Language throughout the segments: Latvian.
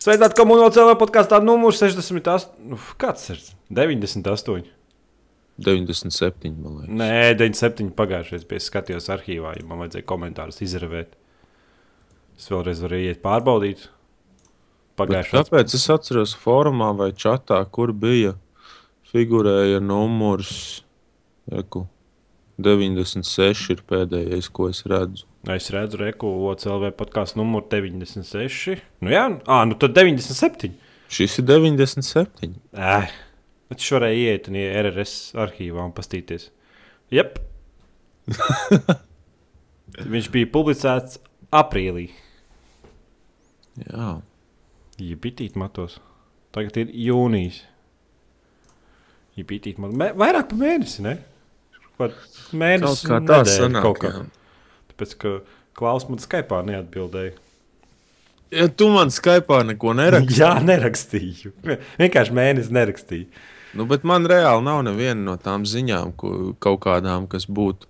Sveicināti komunālajā cilvēku podkāstā numurs 68. Nu, kāds ir? 98. 97, man liekas. Nē, 97. pagājušajā gadā skatījos arhīvā, ja man vajadzēja komentārus izravēt. Es vēlreiz varu iet pārbaudīt. Pagājušajā gadā. Kāpēc es atceros formā vai čatā, kur bija figurēja numurs eku, 96 ir pēdējais, ko es redzu. Es redzu, Reku, OCLV podkāstu numuru 96. Nu, jā, à, nu tad 97. Šis ir 97. Ē, viņš varēja iet un RRS arhīvā un pastīties. Jep. viņš bija publicēts aprīlī. Jā. Ja bitīt matos. Tagad ir jūnijas. Ja bitīt matos. Vairāk par mēnesi, ne? Mēnesis kā tāds sanāk. Kaut kā. Jā tāpēc ka Klaus man Skype neatbildēja. Ja tu man Skype neko nerakstīji. Jā, nerakstīju. Vienkārši mēnesi nerakstīju. Nu, bet man reāli nav neviena no tām ziņām, ko, kaut kādām, kas būtu.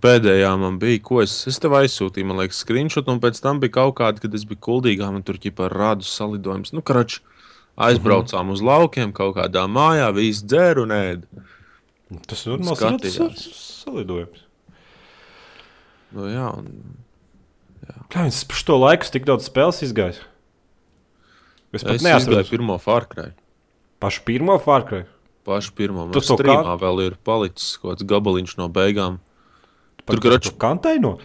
Pēdējā man bija, ko es, es tev aizsūtīju, man liekas, screenshot, un pēc tam bija kaut kāda, kad es biju kuldīgā, man tur ķipa rādu salidojums. Nu, karač, aizbraucām mm -hmm. uz laukiem, kaut kādā mājā, visi dzēru un ēdu. Tas ir normāls salidojums. Nu, jā, un, jā. Kā viņš par šo laiku tik daudz spēles izgājis? Es pat neatceros pirmo Fārkrai. Pašu pirmo Fārkrai? Pašu pirmo. Man tas strīmā kā... vēl ir palicis kaut kāds gabaliņš no beigām. Tur graču kantaino?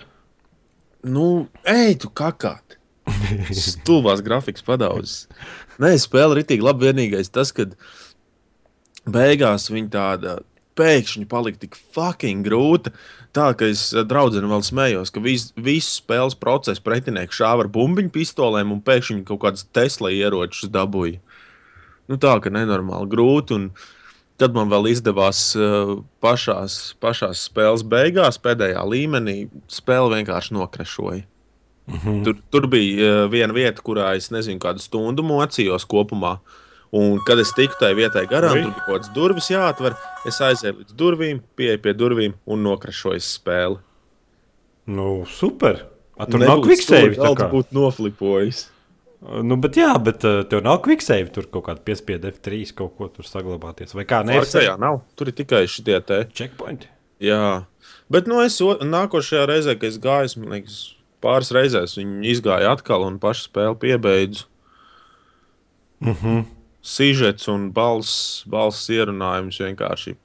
Nu, ej, tu kakāt. Stulbās grafikas padaudzes. Nē, spēle ir tik labi. Vienīgais tas, ka beigās viņa tāda pēkšņi palika tik fucking grūta. Tā kā es eh, draudzenu vēl smējos, ka vis, visu spēles procesu pretinieki šāva ar bumbiņu pistolēm un pēkšņi kaut kādas Tesla ieročus dabūja. Nu, tā kā nenormāli grūti. Un tad man vēl izdevās uh, pašās, pašās spēles beigās, pēdējā līmenī, spēle vienkārši nokrašoja. Mm -hmm. tur, tur bija uh, viena vieta, kurā es nezinu, kādu stundu mocījos kopumā. Uh, Un, kad es tiku tajā vietā garām, tur bija kaut kādas durvis jāatver. Es aizēju līdz durvīm, pieeju pie durvīm un nokrašoju spēli. Nu, super! A, tur Nebūtu nav quicksave. Tā būtu noflipojis. Nu, bet jā, bet uh, tev nav quicksave. Tur kaut kāda piespiedu F3 kaut ko tur saglabāties. Vai kā nē, jā, nav. Tur ir tikai šie te checkpointi. Jā, bet nu, es nākošajā reizē, kad es gāju, man liekas, pāris reizēs viņi izgāja atkal un pašu spēli piebeidzu. Mhm. Mm sižets un balss, balss ierunājums vienkārši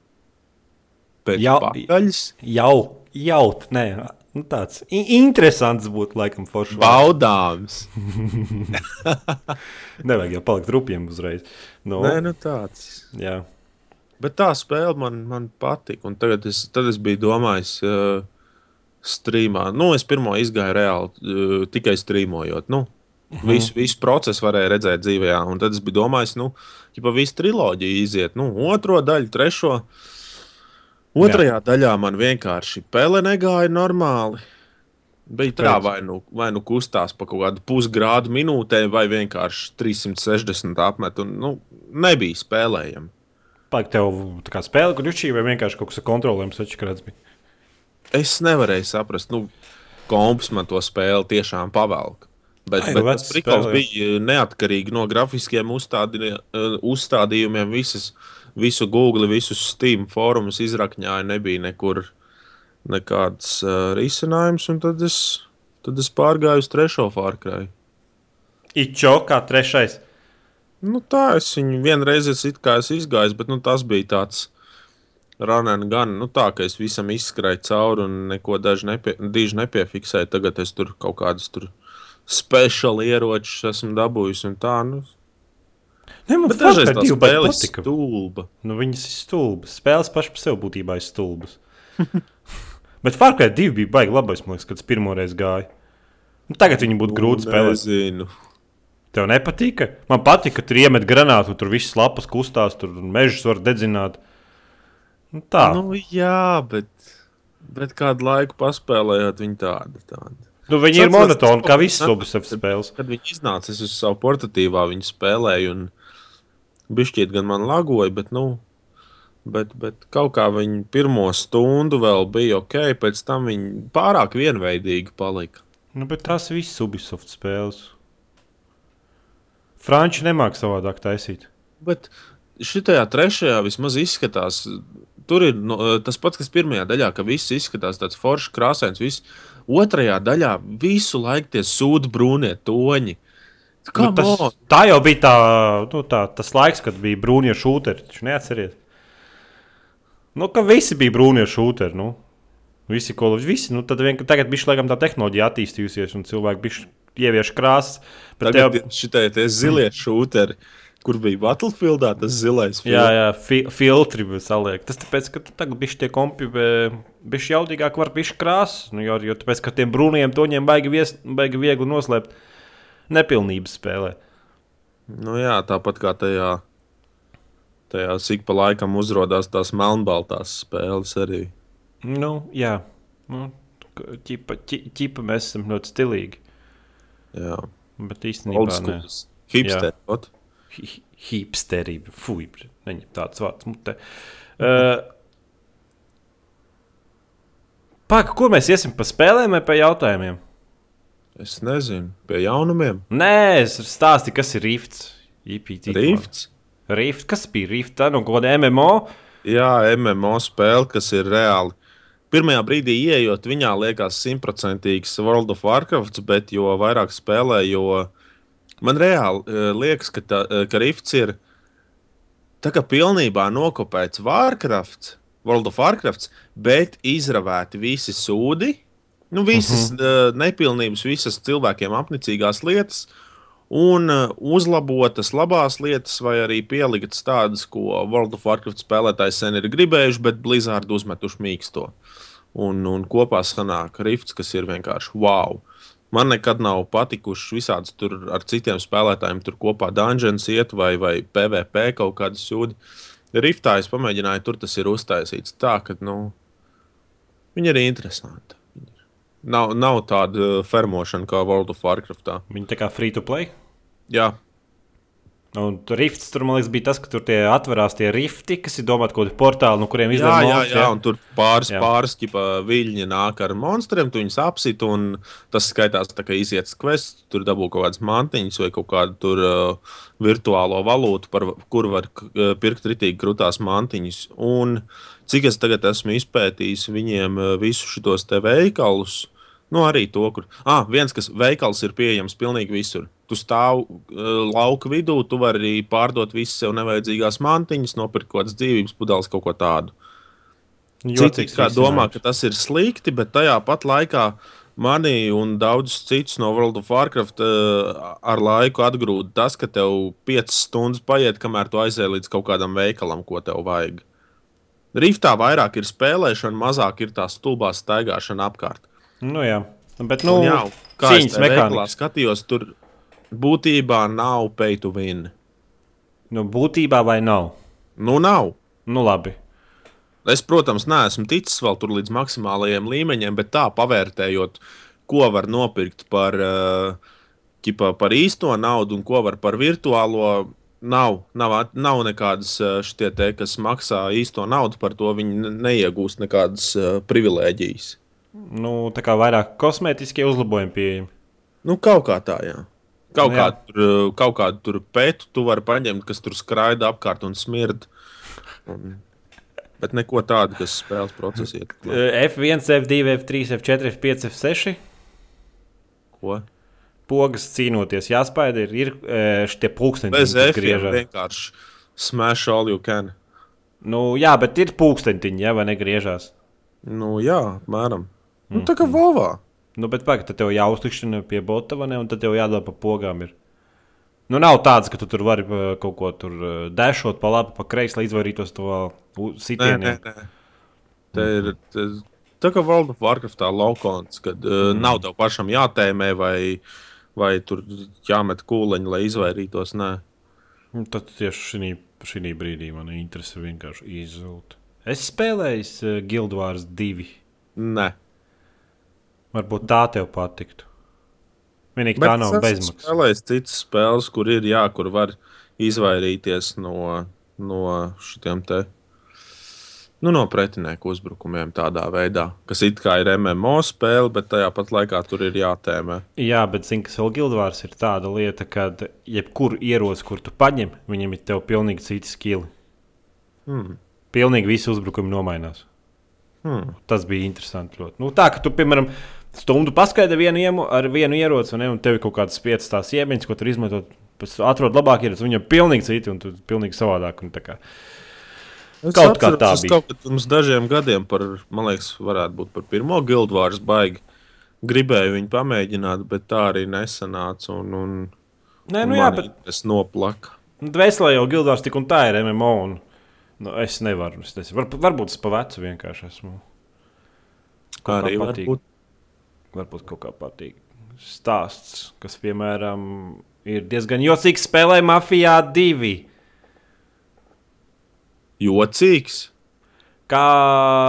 pēc jau, pakaļas. Jau, jau, nē, nu tāds interesants būtu laikam forši. Baudāms. Nevajag jau palikt rupjiem uzreiz. Nu, nē, nu tāds. Jā. Bet tā spēle man, man patika. Un tagad es, tad es biju domājis, uh, streamā. Nu, es pirmo izgāju reāli uh, tikai streamojot. Nu, Mhm. Visu, visu procesu varēja redzēt dzīvē. Un tad es domājis, nu, ja pa visu triloģiju iziet, nu, otro daļu, trešo. Otrajā Jā. daļā man vienkārši pele negāja normāli. Bija tā, vai nu, vai nu kustās pa kaut kādu pusgrādu minūtē, vai vienkārši 360 apmet. Un, nu, nebija spēlējami. Pagaid, tev tā kā spēle, kur jučī, vai vienkārši kaut kas ar kontrolēm sačakarāts bija? Es nevarēju saprast, nu, komps man to spēli tiešām pavelk. Bet, Ai, bet tas prikals bija neatkarīgi no grafiskiem uzstādi, uh, uzstādījumiem. Visas, visu Google, visus Steam fórumus izrakņāja, nebija nekur nekāds uh, risinājums. Tad es, tad es pārgāju uz trešo Fārkraju. Ičo kā trešais. Nu, tā es viņu vienreiz es izgāju, bet nu, tas bija tāds runāts gan nu, tā, ka es visam izskrēju cauri un neko daži nepie, nepiefiksēju. Tagad es tur kaut kādus tur speciāli ieročus esmu dabūjis un tā. Nu. Ne, man bet dažreiz tā spēle ir stulba. Nu, viņas ir stulbas. Spēles pašas par sevi būtībā ir stulbas. bet Fārkai 2 bija baigi labais, liekas, kad es pirmo reizi gāju. Nu, tagad viņi būtu grūti spēlēt. Nezinu. Tev nepatika? Man patīk, ka tur iemet granātu, tur viss lapas kustās, tur mežus var dedzināt. Nu, tā. Nu, jā, bet, bet kādu laiku paspēlējot, viņi tāda. tāda. Nu, viņi ir monotoni, kā visas Ubisoft spēles. Kad viņi iznāca, es uz savu portatīvā viņu spēlēju, un bišķiet gan man lagoja, bet, nu, bet, bet kaut kā viņi pirmo stundu vēl bija ok, pēc tam viņi pārāk vienveidīgi palika. Nu, bet tās visas Ubisoft spēles. Franči nemāks savādāk taisīt. Bet šitajā trešajā vismaz izskatās. Tur ir no, tas pats, kas pirmajā daļā, ka viss izskatās tāds foršs, krāsains. Viss. Otrajā daļā visu laiku tie sūdi brūnie toņi. Nu, tas, tā jau bija tā, nu, tā, tas laiks, kad bija brūnie šūteri. Taču neatceries. Nu, ka visi bija brūnie šūteri. Nu. Visi, ko visi, nu, tad vienkārši tagad bija laikam tā tehnoloģija attīstījusies, un cilvēki bija ievieš krāsas. Tagad tev... šitie tie zilie šūteri. Kur bija Battlefieldā tas zilais filtrs? Jā, jā fi filtri bija saliekti. Tas tāpēc, ka tagad bija šie kompi, bija jaudīgāk, var būt krāsas. Nu, jo, jo tāpēc, ka tiem brūniem toņiem baigi, vies, baigi viegli noslēpt nepilnības spēlē. Nu, jā, tāpat kā tajā, tajā cik pa laikam uzrādās tās melnbaltās spēles arī. Nu, jā, nu, ķipa, ķipa mēs esam ļoti stilīgi. Jā. Bet īstenībā ne. Hipsteri. Hi hipsteri. Fui, neņem tāds vārds mutē. Uh, Paka, kur mēs iesim pa spēlēm vai pa jautājumiem? Es nezinu, pie jaunumiem. Nē, es stāstīju, kas ir rifts. IPT. Rifts. Rift, kas bija rifts? Tā nu, kaut kāda MMO. Jā, MMO spēle, kas ir reāli pirmajā brīdī ieejot, viņā liekas simtprocentīgs World of Warcraft, bet jo vairāk spēlē, jo man reāli uh, liekas, ka, tā, uh, ka Rifts ir tā kā pilnībā nokopēts Warcraft, World of Warcraft, bet izravēti visi sūdi, nu, visas uh -huh. uh, nepilnības, visas cilvēkiem apnicīgās lietas. Un uzlabotas labās lietas, vai arī pieliktas tādas, ko World of Warcraft spēlētājs sen ir gribējuši, bet Blizzard uzmetuši mīksto. Un, un kopā sanāk rifts, kas ir vienkārši wow. Man nekad nav patikuši visādi tur ar citiem spēlētājiem, tur kopā dungeons iet vai, vai PVP kaut kādas jūdi. Riftā es pamēģināju, tur tas ir uztaisīts tā, ka nu, viņi ir interesanti. Nav, nav tāda fermošana kā World of Warcraft. Viņi tā kā free to play? Jā, Un tur rifts, tur man liekas, bija tas, ka tur tie atverās tie rifti, kas ir domāti kaut kādi portāli, no kuriem izdevās. Jā, jā, jā, un tur pāris, jā. pāris ķipa, viļņi nāk ar monstriem, tu viņus apsit, un tas skaitās tā kā iziet quests, tur dabū kaut kādas mantiņas vai kaut kādu tur uh, virtuālo valūtu, par kuru var uh, pirkt ritīgi krūtās mantiņas. Un cik es tagad esmu izpētījis viņiem uh, visus šos te veikalus, Nu, arī to, kur ah, viens, kas veikals ir pieejams pilnīgi visur. Tu stāv uh, lauka vidū, tu vari arī pārdot visas sev nevajadzīgās mantiņas, nopirkt kaut kādas dzīvības pudeles, kaut ko tādu. Citi domā, ka tas ir slikti, bet tajā pat laikā mani un daudzus citus no World of Warcraft uh, ar laiku atgrūda tas, ka tev 5 stundas paiet, kamēr tu aizēji līdz kaut kādam veikalam, ko tev vajag. Riftā vairāk ir spēlēšana, mazāk ir tā stulbā staigāšana apkārt. Nu, jā, bet nu, jā, kā cīņas mehānikā skatījos, tur būtībā nav pay to win. Nu, būtībā vai nav? Nu, nav. Nu, labi. Es, protams, neesmu ticis vēl tur līdz maksimālajiem līmeņiem, bet tā pavērtējot, ko var nopirkt par, ķipa, par īsto naudu un ko var par virtuālo. Nav, nav, nav nekādas šie te, kas maksā īsto naudu par to, viņi neiegūst nekādas privilēģijas. Nu, tā kā vairāk kosmētiskie uzlabojumi pieejami. Nu, kaut kā tā, jā. Kaut, nu, jā. Kā tur, kaut kādu tur pētu tu vari paņemt, kas tur skraida apkārt un smird. Un, bet neko tādu, kas spēles procesā iet. F1, F2, F3, F4, F5, F6. Ko? Pogas cīnoties, jāspēj ir, ir šie pulksteņi, kas griežas. Vienkārši smash all you can. Nu, jā, bet ir pulksteņi, ja vai negriežas. Nu, jā, apmēram. Nu, tā kā mm. Nu, bet pagaidi, tad tev jāuzlikšana pie botava, ne, un tad tev jādara pa pogām. Ir. Nu, nav tāds, ka tu tur vari uh, kaut ko tur uh, dēšot pa labi, pa kreisi, lai izvairītos no sitieniem. Nē, nē, nē. Tā ir tā, tā kā World of Warcraft laukons, kad uh, mm. nav tev pašam jātēmē vai, vai tur jāmet kūleņi, lai izvairītos. Nē. Un nu, tad tieši šī, šī brīdī man interese vienkārši izzūd. Es spēlēju uh, Guild Wars 2. Nē. Varbūt tā tev patiktu. Vienīgi Bet tā nav bezmaksas. Spēlējis citas spēles, kur ir jā, kur var izvairīties no, no šiem te Nu, no pretinieku uzbrukumiem tādā veidā, kas it kā ir MMO spēle, bet tajā pat laikā tur ir jātēmē. Jā, bet zini, kas vēl Gildvārs ir tāda lieta, ka jebkuru ieroci, kur tu paņem, viņam ir tev pilnīgi citi skili. Hmm. Pilnīgi visi uzbrukumi nomainās. Hmm. Tas bija interesanti. Ļoti. Nu, tā, ka tu, piemēram, stundu paskaidro vienu iemu, ar vienu ieroci, un, ne, un tev ir kaut kādas piecas tās iemaņas, ko tur izmantot. Atrod labāk ieroci, viņam ir pilnīgi citi un tu pilnīgi savādāk. Un, tā kā, Es Kaut kā atceros, tā es bija. Kaut kad pirms dažiem gadiem, par, man liekas, varētu būt par pirmo gildvārs baigi. Gribēju viņu pamēģināt, bet tā arī nesanāca. Un, un, Nē, un nu, jā, man bet tas noplaka. Dvēselē jau Gildvārs tik un tā ir MMO. Un, nu, es nevaru. Es nezinu. Var, varbūt es pa vecu vienkārši esmu. Kā Arī patīk. būt. Varbūt kaut kā patīk. Stāsts, kas, piemēram, ir diezgan jocīgs, spēlē Mafijā 2. Jocīgs. Kā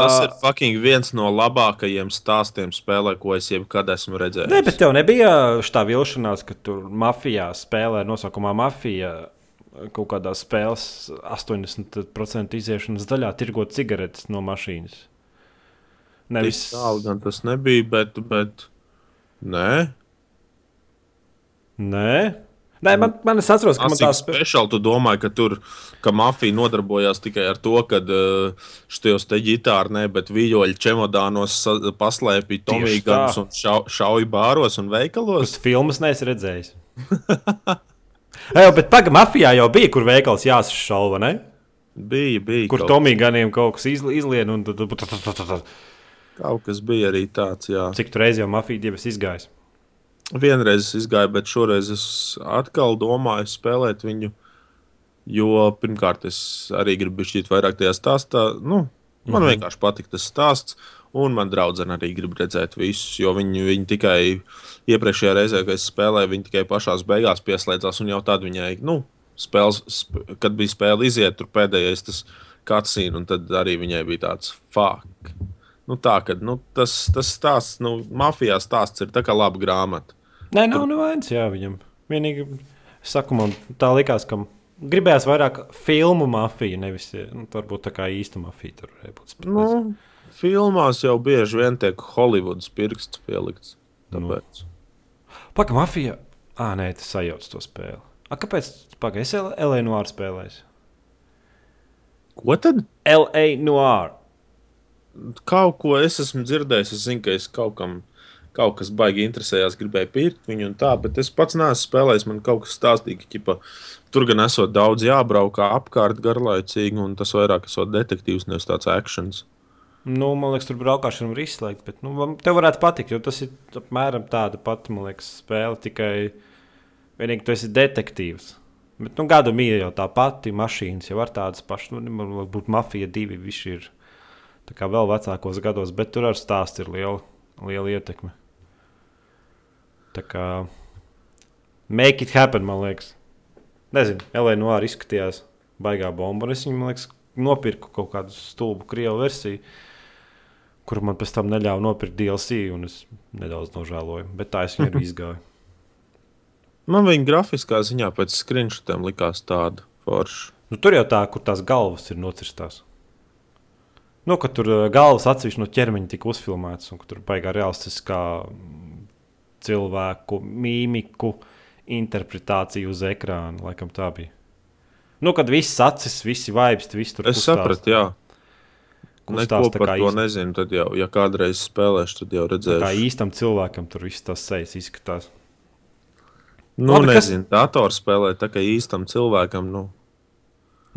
Tas ir fucking viens no labākajiem stāstiem spēlē, ko es jebkad esmu redzējis. Nē, bet tev nebija tā vilšanās, ka tur mafijā spēlē nosaukumā mafija. Kaut kādā spēles 80% iziešanas daļā tirgot cigaretes no mašīnas. Nevis Tālu gan tas nebija, bet, bet nē. Nē, Nē man, man es atceros, ka man Asīgi tā spēle. speciāli tu domāji, ka tur, ka mafija nodarbojās tikai ar to, ka šajos te ģitāru, ne, bet vīļoļu čemodānos tomīganus tā. un šau, šauj bāros un veikalos. Tas filmas neesi redzējis. Jā, bet pagaidi, mafijā jau bija, kur veikals jāsašauva, ne? Bija, bija. Kur Tomīganiem kaut kas izli- izlien. un tad- kaut kas bija arī tāds, jā. Cik tur reizes jau mafija divas izgājis? Vienreiz es izgāju, bet šoreiz es atkal domāju spēlēt viņu. Jo pirmkārt, es arī gribu šķiet vairāk tajā stāstā. Nu, man Mhm. vienkārši patīk tas stāsts. Un man draudzene arī grib redzēt visus, jo viņi, viņi tikai iepriekšējā reizē, kad es spēlēju, viņi tikai pašā beigās pieslēdzās. Un jau tad viņai, nu, spēles, sp kad bija spēle iziet, tur pēdējais tas cutscene, un tad arī viņai bija tāds fuck. Nu, tā, kad, nu, tas, tas stāsts, nu, mafijā stāsts ir tā kā laba grāmata. Nē, nav nevainas, jā, viņam. Vienīgi, saku, man tā likās, ka gribējās vairāk filmu mafiju, nevis, nu, varbūt tā kā īsta mafija tur varēja būt. Nu, filmās jau bieži vien tiek Holivudas pirksts pielikts. Nu. Tāpēc. Pagaid, mafija. Ah, nē, tas sajauc to spēli. A, kāpēc? Pagaid, es LA Noir spēlēju. Ko tad? LA Noir. Kaut ko es esmu dzirdējis. Es zinu, ka es kaut kam. Kaut kas baigi interesējās, gribēju pirkt viņu tā, bet es pats neesmu spēlējis. Man kaut kas stāstīja, ka ķipa, tur gan esot daudz jābraukā apkārt garlaicīgi, un tas vairāk esot detektīvs, nevis tāds akcents. Nu, man liekas, tur braukšana var izslēgt, bet nu, tev varētu patikt, jo tas ir apmēram tāda pati liekas, spēle, tikai vienīgi tu esi detektīvs. Bet nu, gadu mīja jau tā pati, mašīnas jau ar tādas pašas, nu, varbūt mafija divi viņš ir tā kā vēl vecākos gados, bet tur ar stāstu ir liela, liela ietekme. Tā kā make it happen, man liekas. Nezinu, Elēna Noāra izskatījās baigā bomba, es viņu, man liekas, nopirku kaut kādu stulbu krievu versiju kur man pēc tam neļāva nopirkt DLC, un es nedaudz nožēloju. Bet tā es viņu arī izgāju. Man viņa grafiskā ziņā pēc screenshotiem likās tāda forša. Nu, tur jau tā, kur tās galvas ir nocirstās. Nu, ka tur uh, galvas atsevišķi no ķermeņa tika uzfilmētas, un tur baigā realistiskā mm, cilvēku mīmiku interpretācija uz ekrāna. Laikam tā bija. Nu, kad viss acis, visi vaibsti, viss tur Es sapratu, jā. kustās Neko par to īsti- nezinu. Tad jau, ja kādreiz spēlēšu, tad jau Tā kā redzēšu. īstam cilvēkam tur viss tas sejas izskatās. Nu, Labi, kas- nezinu, datorspēlē tā kā īstam cilvēkam. Nu,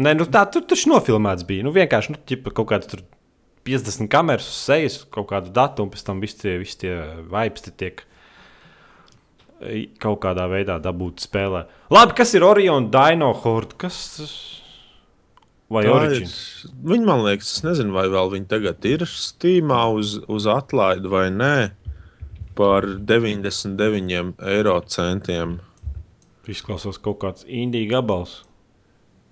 Nē, nu tā tur taču nofilmēts bija. Nu, vienkārši nu, ķipa, kaut kāda tur 50 kameras uz sejas, kaut kādu datu, un pēc tam visi tie, visi tie vaipsti tiek kaut kādā veidā dabūti spēlē. Labi, kas ir Orion Dino Horde? Kas tas vai Origin? ir- Viņi man liekas, es nezinu, vai vēl viņi tagad ir Steamā uz, uz atlaidi vai nē. Par 99 eiro centiem. Izklausās kaut kāds indīgi gabals.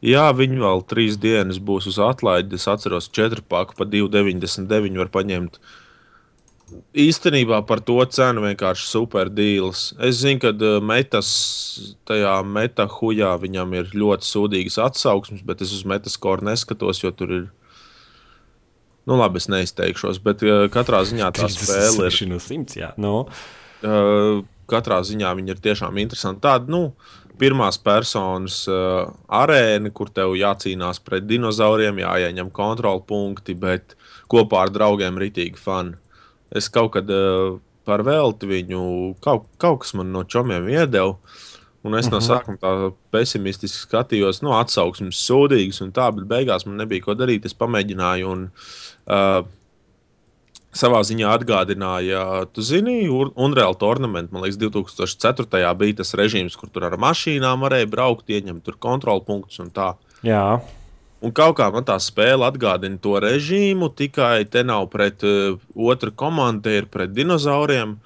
Jā, viņi vēl trīs dienas būs uz atlaidi. Es atceros, ka 4 paku par 2,99 var paņemt. Īstenībā par to cenu vienkārši super deals. Es zinu, ka uh, metas, tajā metahujā viņam ir ļoti sūdīgas atsauksmes, bet es uz metaskoru neskatos, jo tur ir Nu, labi, es neizteikšos, bet uh, katrā ziņā tā spēle ir. no 100, jā. No. Uh, katrā ziņā viņa ir tiešām interesanta. Tāda, nu, pirmās personas uh, arēna, kur tev jācīnās pret dinozauriem, jāieņem kontrolpunkti, bet kopā ar draugiem ritīgi fani. Es kaut kad uh, par velti viņu, kaut, kaut kas man no čomiem iedeva. Un es no mhm. sākuma tā pesimistiski skatījos, nu, atsauksmes sūdīgas un tā, bet beigās man nebija ko darīt. Es pamēģināju, un uh, savā ziņā atgādināja, tu zini, Unreal Tournament, man liekas, 2004. bija tas režīms, kur tur ar mašīnām varēja braukt, ieņemt tur kontrolpunktus un tā. Jā. Un kaut kā man tā spēle atgādina to režīmu, tikai te nav pret uh, otru komandu, te ir pret dinozauriem.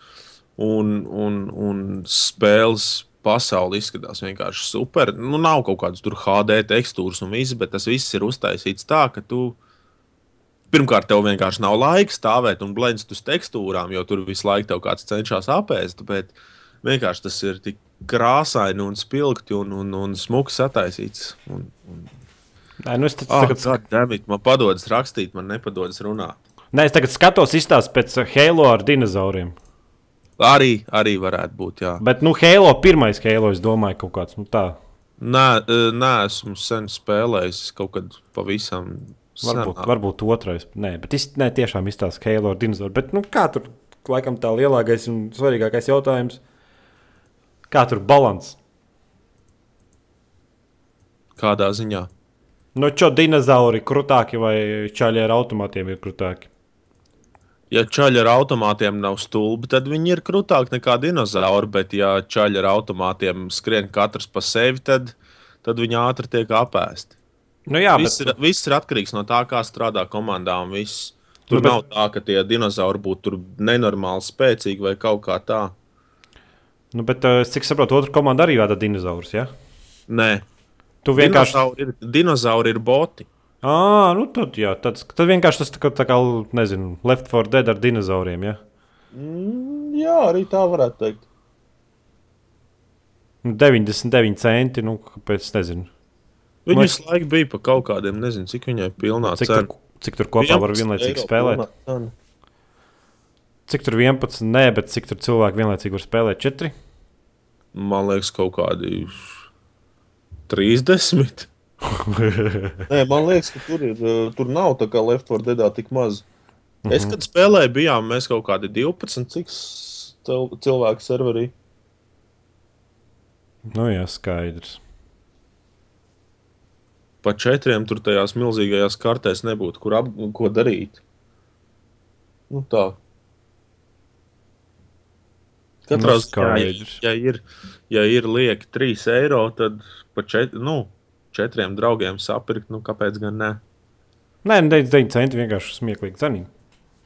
Un, un, un spēles pasaule izskatās vienkārši super. Nu, nav kaut kādas HD tekstūras un viss, bet tas viss ir uztaisīts tā, ka tu. Pirmkārt, tev vienkārši nav laika stāvēt un blendēt uz tekstūrām, jo tur visu laiku tev kāds cenšas apēst. Bet vienkārši tas ir tik krāsaini un spilgti un, un, un smuki sataisīts. Un, un Nē, nu es oh, tagad skatos, man padodas rakstīt, man nepadodas runāt. Nē, es tagad skatos izstāst pēc Halo ar dinozauriem. Arī, arī varētu būt, jā. Bet, nu, Halo pirmais Halo, es domāju, kaut kāds nu, tā. Nē, nē, esmu sen spēlējis kaut kad pavisam. Varbūt, senā. varbūt otrais. Nē, bet es ne, tiešām izstāstu Halo ar dinozauru. Bet, nu, kā tur, laikam, tā lielākais un svarīgākais jautājums, kā tur balans? Kādā ziņā? Nu, čo dinozauri krutāki vai čaļi ar automātiem ir krutāki? Ja čaļi ar automātiem nav stulbi, tad viņi ir krūtāki nekā dinozauri. Bet, ja čaļi ar automātiem skrien katrs pa sevi, tad, tad viņi ātri tiek apēsti. Nu jā, viss, bet... ir, viss ir atkarīgs no tā, kā strādā komandā. Tur nu, bet... nav tā, ka tie dinozauri būtu nenormāli spēcīgi vai kaut kā tā. Nu, bet, uh, cik saprotu, otra komanda arī vada dinozaurus. Ja? Nē, Tu vienkārši. Dinozauri ir, dinozauri ir boti. Ah, nu tad, jā, tad, tad vienkārši tas tā kā, tā kā, nezinu, Left 4 Dead ar dinozauriem. Ja? Mm, jā, arī tā varētu teikt. 99 nu, centi, nu, kāpēc, nezinu. Viņa visu es... laiku bija pa kaut kādiem, nezinu, cik viņai pilnā cik cena. Tur, cik tur kopā var vienlaicīgi spēlēt? Cik tur 11, nē, bet cik tur cilvēki vienlaicīgi var spēlēt? 4? Man liekas, kaut kādi 30. Nē, man liekas, ka tur, ir, eh, tur nav tā kā Left 4 Dead tik maz. Mm -hmm. Es, kad spēlēju, bijām mēs kaut kādi 12, cik cilvēku serverī. Nu, jā, skaidrs. Pa četriem tur tajās milzīgajās kartēs nebūtu, kur ap, ko darīt. Nu, tā. Katrā nu, ziņā, ja, ja ir, ja ir lieki 3 eiro, tad pa čet, nu, četriem draugiem sapirkt, nu, kāpēc gan ne? Nē, 9 nu, centi vienkārši smieklīgi cenīgi.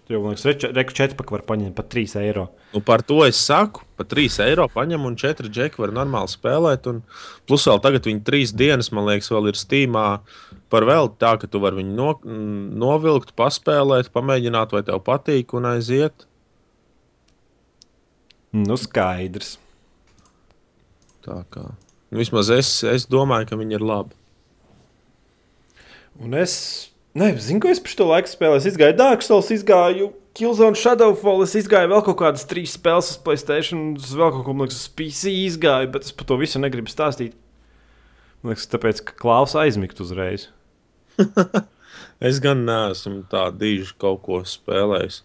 Jau man liekas, reku 4 paku var paņemt par 3 eiro. Nu, par to es saku, par 3 eiro paņem un 4 džeki var normāli spēlēt. Un plus vēl tagad viņi 3 dienas, man liekas, vēl ir stīmā par vēl tā, ka tu vari viņu no, novilkt, paspēlēt, pamēģināt, vai tev patīk un aiziet. Nu, skaidrs. Tā kā. Vismaz es, es domāju, ka viņi ir labi. Un es nezinu, ko es par šo laiku spēlēju. Es gāju Dark Souls, izgāju Killzone, Shadowfall, es izgāju vēl kaut kādas trīs spēles uz Playstation, vēl kaut ko tādu uz PC izgāju, bet es par to visu negribu stāstīt. Man liekas, tāpēc, ka Klaus aizmigt uzreiz. es gan neesmu tā diži kaut ko spēlējis.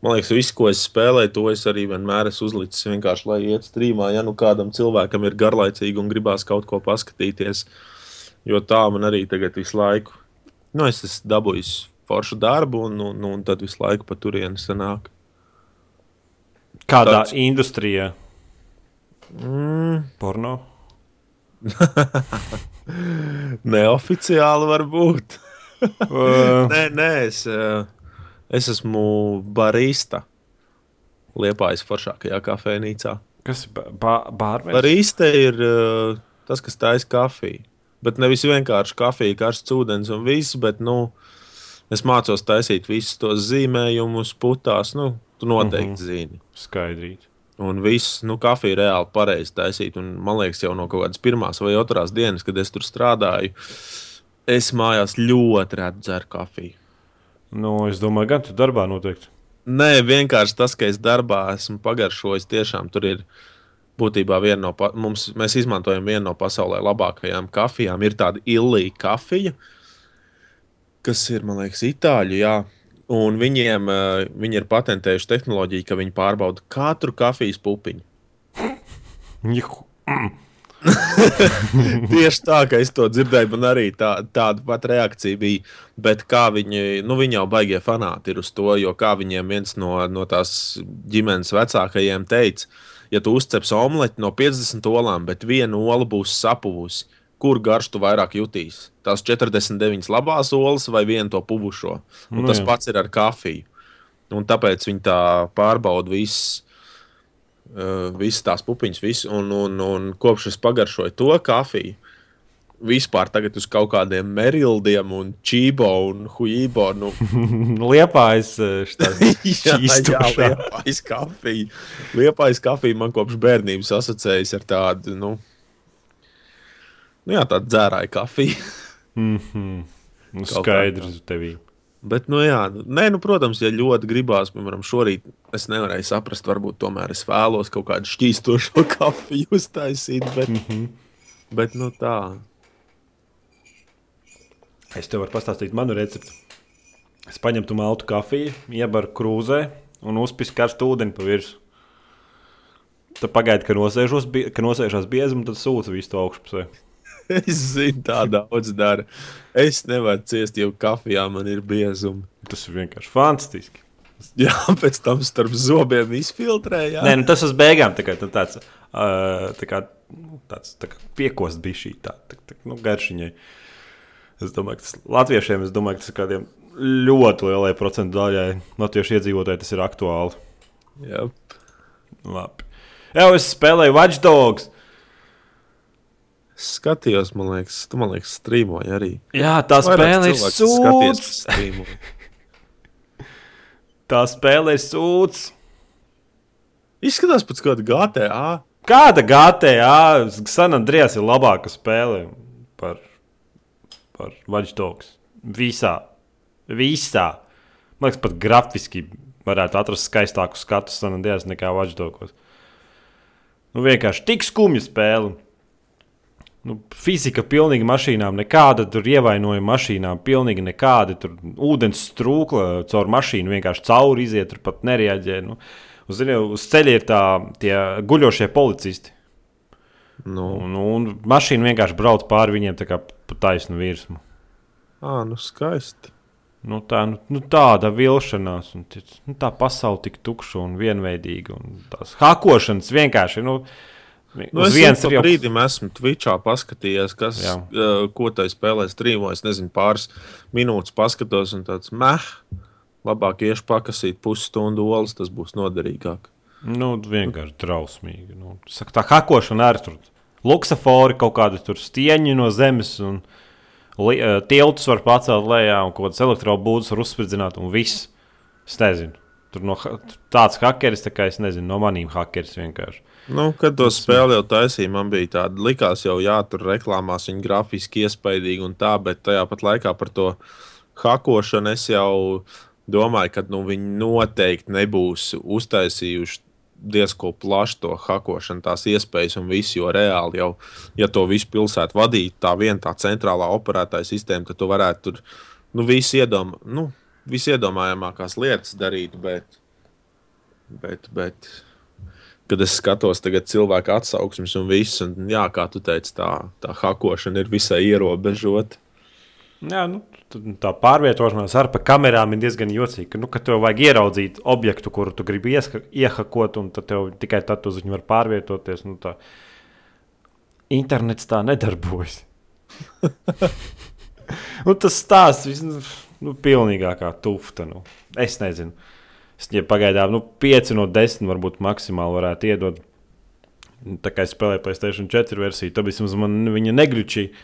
Man liekas, viss, ko es spēlēju, to es arī vienmēr esmu uzlicis vienkārši, lai iet strīmā. Ja nu kādam cilvēkam ir garlaicīgi un gribās kaut ko paskatīties, jo tā man arī tagad visu laiku, nu, es esmu dabūjis foršu darbu, un, un, un tad visu laiku pa turieni sanāk. Kādā Tāds... industrijā? Mm. Porno? Neoficiāli varbūt. uh... nē, nē, es. Uh... Es esmu barista Liepājas foršākajā kafejnīcā. Kas ir bārmenis? Barista ir uh, tas, kas taisa kafiju. Bet nevis vienkārši kafija, karsts ūdens un viss, bet nu, es mācos taisīt visus tos zīmējumus, putās. Nu, tu noteikti mm -hmm. zini. Skaidrīt. Un viss, nu, kafija reāli pareizi taisīt. Un, man liekas, jau no kaut kādas pirmās vai otrās dienas, kad es tur strādāju, es mājās ļoti reti dzeru kafiju. Nu, es domāju, gan tu darbā noteikti. Nē, vienkārši tas, ka es darbā esmu pagaršojis, tiešām tur ir būtībā viena no mums, mēs izmantojam vienu no pasaulē labākajām kafijām. Ir tāda ilija kafija, kas ir, man liekas, itāļu. Jā. Un viņiem eh, viņi ir patentējuši tehnoloģiju, ka viņi pārbauda katru kafijas pupiņu. Tieši tā, kā es to dzirdēju, man arī tā, tāda pat reakcija bija. Bet kā viņi, nu, viņi jau baigie fanāti ir uz to, jo kā viņiem viens no, no tās ģimenes vecākajiem teica, ja tu uzceps omleti no 50 olām, bet viena ola būs sapuvusi, kur garš tu vairāk jutīs? Tās 49 labās olas vai vienu to puvušo? Un Nu tas jā. pats ir ar kafiju. Un tāpēc viņi tā pārbauda visas uh, visas tās pupiņas, visu, un, un, un kopš es pagaršoju to kafiju, vispār tagad uz kaut kādiem merildiem, un čībo un huībo. Nu, Liepājas šķīstošā. liepais kafija. Liepais kafija man kopš bērnības asociējas ar tādu, nu, nu jā, tādu dzērāju kafiju. Mhm. Nu, Kaut kā Skaidrs tevī. Bet, nu, jā, nē, nu, protams, ja ļoti gribās, piemēram, šorīt es nevarēju saprast, varbūt tomēr es vēlos kaut kādu šķīstošu kafiju uztaisīt. Bet, mm -hmm. bet nu, tā. Es tev varu pastāstīt manu recepti. Es paņemtu maltu kafiju, iebaru krūzē un uzpisu karstu ūdeni pa virsmu. Tad pagaidi, ka, nosēžos, ka nosēžās biezi, un tad sūta visu to augšpusē. Es zinu, tā daudz dara. Es nevaru ciest, jo kafijā man ir biezumi. Tas ir vienkārši fantastiski. Jā, pēc tam starp zobiem izfiltrējā. Nē, nu tas uz beigām tā kā, nu, tāds, uh, tā kā, nu, tāds tā kā piekost bija šī tā, tā, tā nu, garšiņai. Es domāju, ka tas latviešiem, es domāju, ka tas kādiem ļoti lielai procentu daļai latviešu iedzīvotāji tas ir aktuāli. Jā. Labi. Jā, es spēlēju Watch Dogs. Skatījos, man liekas, tu man liekas, strīmoji arī. Jā, tā spēle ir sūds. Tā spēle ir sūds. Izskatās pēc kāda GTA. Kāda GTA San Andreas ir labāka spēle par, par Watch Dogs? Visā. Visā. Man liekas, pat grafiski varētu atrast skaistāku skatu San Andreas nekā Watch Dogs. Nu, vienkārši tik skumja spēle. Nu, fizika pilnīgi mašīnām, nekāda tur ievainojuma mašīnām, pilnīgi nekāda. Tur ūdens strūkla caur mašīnu vienkārši cauri iziet, tur pat nereaģē. Nu, uz, zini, uz ceļa ir tā, tie guļošie policisti. Nu, Un, un mašīna vienkārši brauc pāri viņiem kā pa taisnu virsmu. ā, nu skaisti. Nu, tā, nu, nu, tāda vilšanās, un nu, tā pasaule tik tukša un vienveidīga. Un tās hakošanas vienkārši. Nu, Nu, es viens jau brīdim esmu Twitchā paskatījies, kas, Jā. uh, ko tai spēlē strīmo. Es nezinu, pāris minūtes paskatos, un tāds meh, labāk iešu pakasīt pusstundu olas, tas būs noderīgāk. Nu, vienkārši drausmīgi. Nu, saka, tā hakošana arī tur. Luksafori kaut kādi tur stieņi no zemes, un eh, tiltus var pacelt lejā, un kaut kādas elektrobūdas var uzspridzināt, un viss. Es nezinu. Tur no, tāds hakeris, tā kā es nezinu, no maniem hakeris vienkārši. Nu, kad to spēli jau taisīja, man bija tāda, likās jau, jā, tur reklāmās viņa grafiski iespaidīgi un tā, bet tajā pat laikā par to hakošanu es jau domāju, ka nu, viņi noteikti nebūs uztaisījuši diezko plašu to hakošanu, tās iespējas un visu, jo reāli jau, ja to visu pilsētu vadītu tā viena tā centrālā operētāja sistēma, tad tu varētu tur nu, visu iedom, nu, visu iedomājamākās lietas darīt, bet, bet, bet kad es skatos tagad cilvēku atsauksmes un viss, un jā, kā tu teici, tā, tā hakošana ir visai ierobežota. Jā, nu, tā pārvietošanās ar pa kamerām ir diezgan jocīga. Nu, ka tev vajag ieraudzīt objektu, kuru tu gribi iehakot, un tad tev tikai tad uz viņu var pārvietoties. Nu, tā. Internets tā nedarbojas. un tas stāsts nu, nu, pilnīgākā tufta. Nu. Es nezinu. Es viņai pagaidām nu, 5 no 10 varbūt maksimāli varētu iedot. Tā kā es spēlēju Placēta 4 versiju, tad vismaz man viņa negričīja.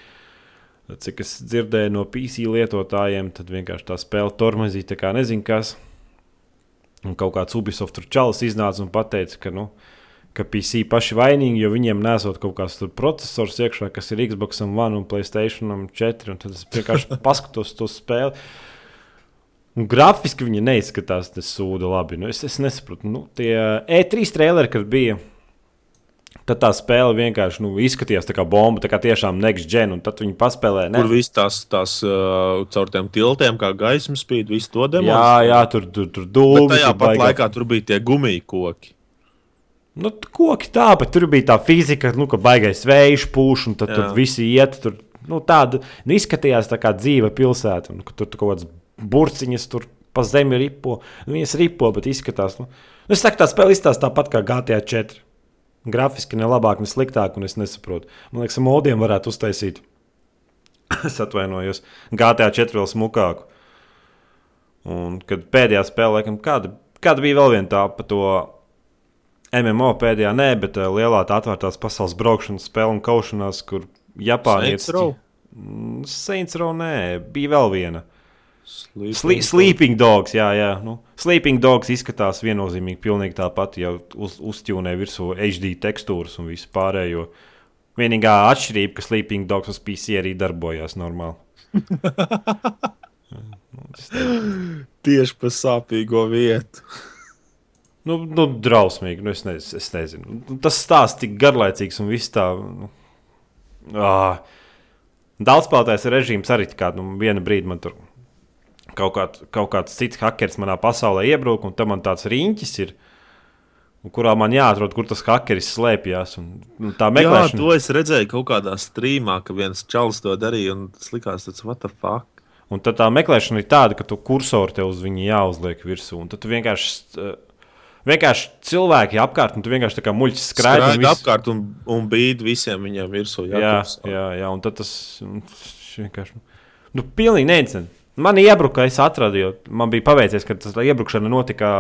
Cik es dzirdēju no PC lietotājiem, tad vienkārši tā spēle tormazīja, tā kā nezinu kas. Un kaut kāds Ubisoft čalis iznāca un teica, ka, nu, ka PC paši vainīgi, jo viņiem nesot kaut kāds processors iekšā, kas ir Xbox One un Playstation 4. Un tad es vienkārši paskatos to spēli. Un grafiski viņi neizskatās, tas sūda labi. Nu, es, es nesaprotu, nu, tie E3 traileri, kad bija. Tad tā spēle vienkārši nu, izskatījās kā bomba, tā kā tiešām next gen, un tad viņi paspēlēja. Ne? Kur viss tās, tās uh, caur tiem tiltiem, kā gaismas spīd, visu to demonstrē. Jā, jā, tur tur tur dūmi. Tajā pat baigā... laikā tur bija tie gumiju koki. Nu, koki tā, bet tur bija tā fizika, nu, ka baigais vējš pūš, un tad jā. tur visi iet. Tur, nu, tāda nu, izskatījās tā kā dzīva pilsēta, un tur, tur kaut kāds burciņas tur pa zemi ripo. Nu, viņas ripo, bet izskatās. Nu, nu es saku, tā spēle izstāsta tāpat kā GTA 4. Grafiski ne labāk, ne sliktāk, un es nesaprotu. Man liekas, modiem varētu uztaisīt. es atvainojos. GTA 4 vēl smukāku. Un kad pēdējā spēlē, laikam, kāda, kāda bija vēl viena tā pa to MMO pēdējā, nē, bet uh, lielā tā atvērtās pasaules braukšanas spēle un kaušanās, kur Japāņietis. Saints Row? Mm, Saints Row, nē, bija vēl viena. Sleeping, Sli sleeping Dogs. Jā, jā. Nu, sleeping Dogs izskatās viennozīmīgi pilnīgi tāpat, ja uz, uzķūnē virsū HD tekstūras un visu pārējo. Vienīgā atšķirība, ka Sleeping Dogs uz PC arī darbojās normāli. Tieši pa sāpīgo vietu. nu, nu, drausmīgi. Nu, es, nez, es nezinu. Nu, tas stāsts tik garlaicīgs un viss tā. Nu, ah. Daudzspēlētājs režīms arī kā nu, viena brīdi man tur kaut, kād, kaut kāds cits hackers manā pasaulē iebruka, un tam man tāds riņķis ir. Kurā man jāatrod, kur tas hackers slēpjas. Tā meklēšana. Jā, to es redzēju kaut kādā streamā, ka viens čalis to darīja, un tas likās, tas what the fuck. Un tad tā meklēšana ir tāda, ka tu kursoru tev uz viņu jāuzliek virsū. Un tad tu vienkārši, vienkārši cilvēki apkārt, un tu vienkārši tā kā muļķis skraidi. Skraidi vis... apkārt un, un bīdi visiem viņiem virsū. Jā, jā, jā, jā, un tad tas vienkārši. Nu, pilnīgi neinteresanti. Man iebruka, es atradu, jo man bija paveicies, ka tas iebrukšana notika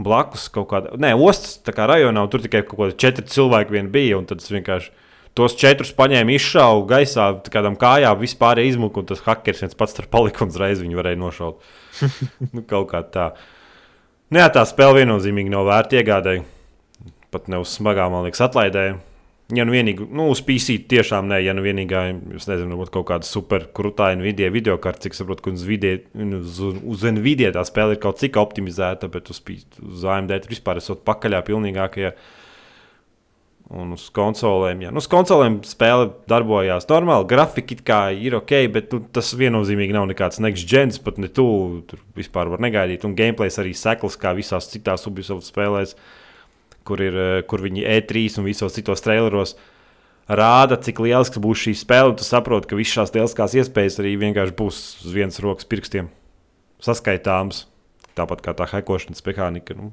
blakus kaut kādā, ne, ostas rajonā, un tur tikai kaut kādi četri cilvēki vien bija. Tad es vienkārši tos četrus paņēmu, izšāvu gaisā, kādam kājām, vispār izmuka, un tas hackers viens pats tur palika un uzreiz viņu varēja nošaut. nu, kaut kā tā. Nē, tā spēle viennozīmīgi nav vērta iegādēji. Pat ne uz smagām, man liekas, atlaidēji. Ja nu vienīgi, nu, uz PC tiešām nē, ja nu vienīgā, es nezinu, varbūt kaut kāda super krūtāja Nvidia video karte, cik saprotu, ka uz, video, uz, uz Nvidia tā spēle ir kaut cik optimizēta, bet uz, uz AMD tur vispār esot pakaļā pilnīgākajā. Un uz konsolēm, jā, nu, uz konsolēm spēle darbojās normāli, grafika it kā ir ok, bet nu, tas viennozīmīgi nav nekāds next gens, pat ne tu tur vispār var negaidīt. Un gameplays arī sekls, kā visās citās Ubisoft spēlēs. Uh, kur, ir, eh, kur viņi E3 un visos citos traileros rāda, cik liels būs šī spēle. Tu saproti, ka visas šīs lieliskās iespējas arī vienkārši būs uz vienas rokas pirkstiem saskaitāmas. Tāpat kā tā hekošanas mehānika. Nu,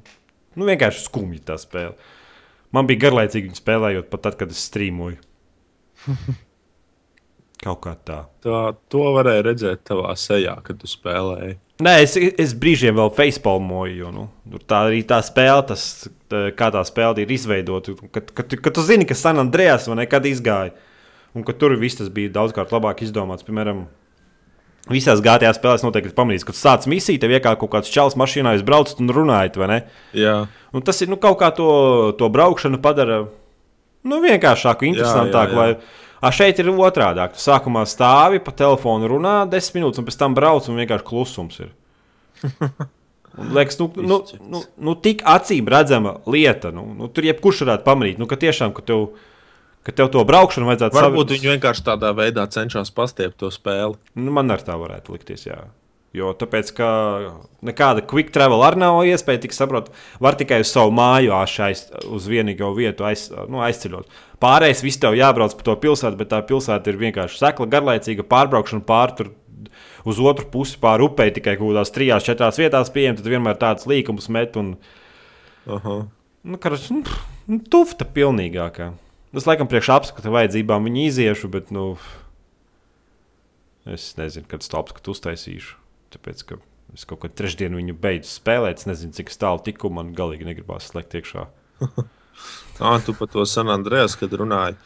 nu vienkārši skumji tā spēle. Man bija garlaicīgi viņu spēlējot, pat tad, kad es strīmoju. Kaut kā tā. tā. To varēja redzēt tavā sejā, kad tu spēlēji. Nē, es, es brīžiem vēl facepalmoju, jo nu, tā arī tā spēle, tas, tā, kā tā spēle ir izveidota. Kad, kad, kad tu zini, ka San Andrejas vai nekad izgāja, un ka tur viss tas bija daudzkārt labāk izdomāts. Piemēram, visās GTA spēlēs noteikti pamanīs, ka tu sāc misiju, tev iekāp kaut kāds čels mašīnā, jūs braucat un runājat, vai ne? Jā. Un tas ir nu, kaut kā to, to braukšanu padara nu, vienkāršāku, interesantāku. Jā, jā, jā. A šeit ir otrādi. Tu sākumā stāvi pa telefonu, runā desmit minūtes, un pēc tam brauc un vienkārši klusums ir. Un, liekas, nu, nu, nu, nu, tik acīm redzama lieta. Nu, nu, tur jebkurš varētu pamanīt, nu, ka tiešām, ka tev, ka tev to braukšanu vajadzētu saprast. Varbūt savi... viņi vienkārši tādā veidā cenšas pastiept to spēli. Nu, man ar tā varētu likties. Jā. Jo tāpēc, ka nekāda quick travel arī nav iespēja, tik saprot, var tikai uz savu māju aiz, uz vienīgo vietu aiz, nu, aizceļot. Pārējais viss tev jābrauc pa to pilsētu, bet tā pilsēta ir vienkārši sekla, garlaicīga pārbraukšana pār tur. Uz otru pusi pāri upei tikai kaut kādās trijās, četrās vietās pieejams, tad vienmēr tāds līkums met. Un, -huh. nu, karas, nu, nu, tufta pilnīgākā. Es laikam priekš apskata vajadzībām viņu iziešu, bet nu, es nezinu, kad to apskatu uztaisīšu. Tāpēc, ka es kaut kādā trešdienā viņu beidzu spēlēt, es nezinu, cik tālu tiku, man galīgi negribās slēgt iekšā. Tā, tu par to San Andreas, kad runāji.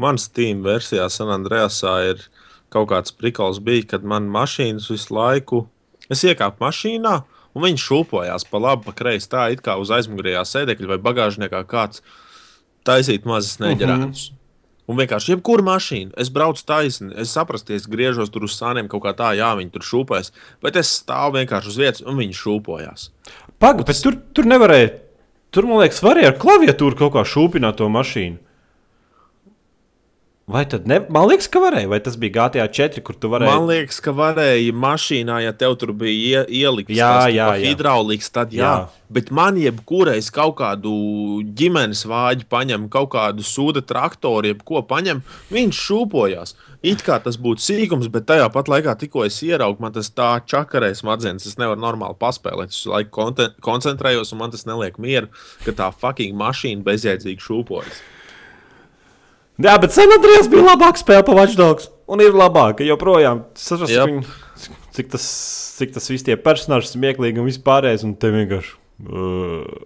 Mans Steam versijā San Andreasā ir kaut kāds prikals, bija, kad man mašīnas visu laiku, es iekāpu mašīnā, un viņi šūpojās pa labi, pa kreisi, tā it kā uz aizmugurējā sēdekļa vai bagāžniekā kāds taisīt mazas neģerēnus. Mm -hmm. Un vienkārši jebkura mašīna, es braucu taisni, es saprotu, es griežos tur uz sāniem kaut kā tā, jā, viņi tur šūpojas. Bet es stāvu vienkārši uz vietas, un viņi šūpojās. Pagaid, bet tur, tur nevarēja. Tur, man liekas, varēja ar klaviatūru kaut kā šūpināt to mašīnu. Vai tad ne? Man liekas, ka varēja. Vai tas bija GTA 4, kur tu varēji? Man liekas, ka varēja mašīnā, ja tev tur bija ie, jā. hidrauliks, tad jā. Jā. Bet man jebkureiz kaut kādu ģimenes vāģi paņem, kaut kādu sūda traktoru, jebko paņem, viņš šūpojās. It kā tas būtu sīkums, bet tajā pat laikā, tikko es ieraugu, man tas tā čakarē smadzenes, es nevaru normāli paspēlēt. Es laiku koncentrējos, un man tas neliek mieru, ka tā fucking mašīna bezjēdzīgi šūpojas. Jā, bet San Andrijas bija labāka spēle par Watchdogs. Un ir labāka joprojām. Saprotu, Jep. viņu, cik tas, cik tas viss tie personāļi smieklīgi un vispārējais. Un te vienkārši uh,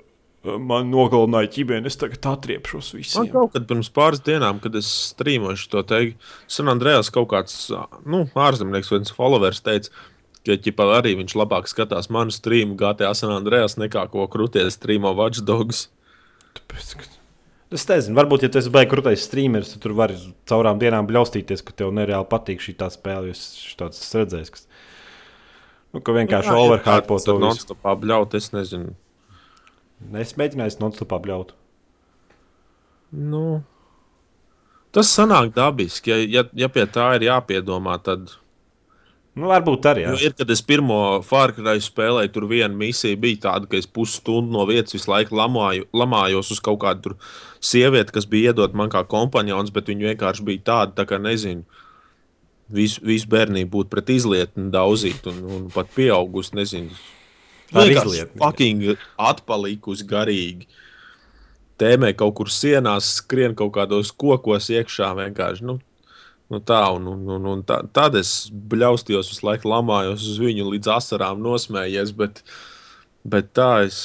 man nogalināja ķibēni. Es tagad atriepšos Man visiem. kaut kad pirms pāris dienām, kad es strīmoju to teikt, San Andrejs kaut kāds nu, ārzemnieks viens followers teica, ka ķipa, arī viņš labāk skatās manu streamu GTA San Andrejs nekā ko krūties streamo Watch Dogs. Tāpēc, ka- Es nezinu, varbūt, ja tu esi beigas krūtais streameris, tad tur vari caurām dienām bļaustīties, ka tev nereāli patīk šī tā spēle. Es tāds esmu redzējis, kas, nu, ka vienkārši overhypo to visu. bļaut, es nezinu. Es mēģināju non-stopā bļaut. Nu, tas sanāk dabiski. Ja, ja, ja pie tā ir jāpiedomā, tad. Nu, varbūt arī. Jā. ir, kad es pirmo Fārkraju spēlēju, tur viena misija bija tāda, ka es pusstundu no vietas visu laiku lamāju, lamājos uz kaut kādu sievieti, kas bija iedot man kā kompanions, bet viņa vienkārši bija tāda, tā kā nezinu. Visu, visu bērnību būtu pret izlietni daudzīt, un, un pat pieaugusi, nezinu. Ar Vienkārši izlietni. Fucking atpalikusi garīgi. Tēmē kaut kur sienās, skrien kaut kādos kokos iekšā. Vienkārši. Nu, nu tā, un, un, un, tā, tad es bļaustījos, visu laiku lamājos uz viņu, līdz asarām nosmējies. Bet, bet tā es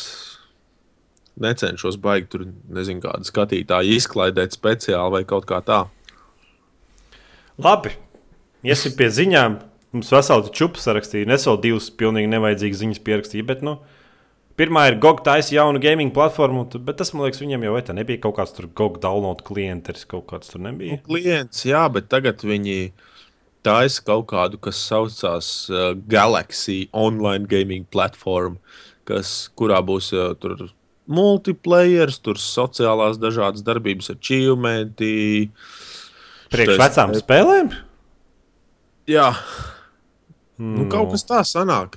necenšos baigt tur, nezinu, kādu skatītāju izklaidēt speciāli vai kaut kā tā. Labi. Iesim pie ziņām. Mums veseli čūpas sarakstīja. Nesau divas pilnīgi nevajadzīgas ziņas pierakstīja. Bet, nu, pirmā ir GOG taisa jaunu gaming platformu. Bet tas, man liekas, viņiem jau tā nebija kaut kāds tur GOG download klients. Kaut kāds tur nebija. Klients, jā, bet tagad viņi taisa kaut kādu, kas saucās uh, Galaxy Online Gaming Platform, kas, kurā būs uh, tur multiplayer, tur sociālās dažādas darbības, achievementi. Priekš vecām spēlēm. Jā, nu, kaut kas tāds sanāk.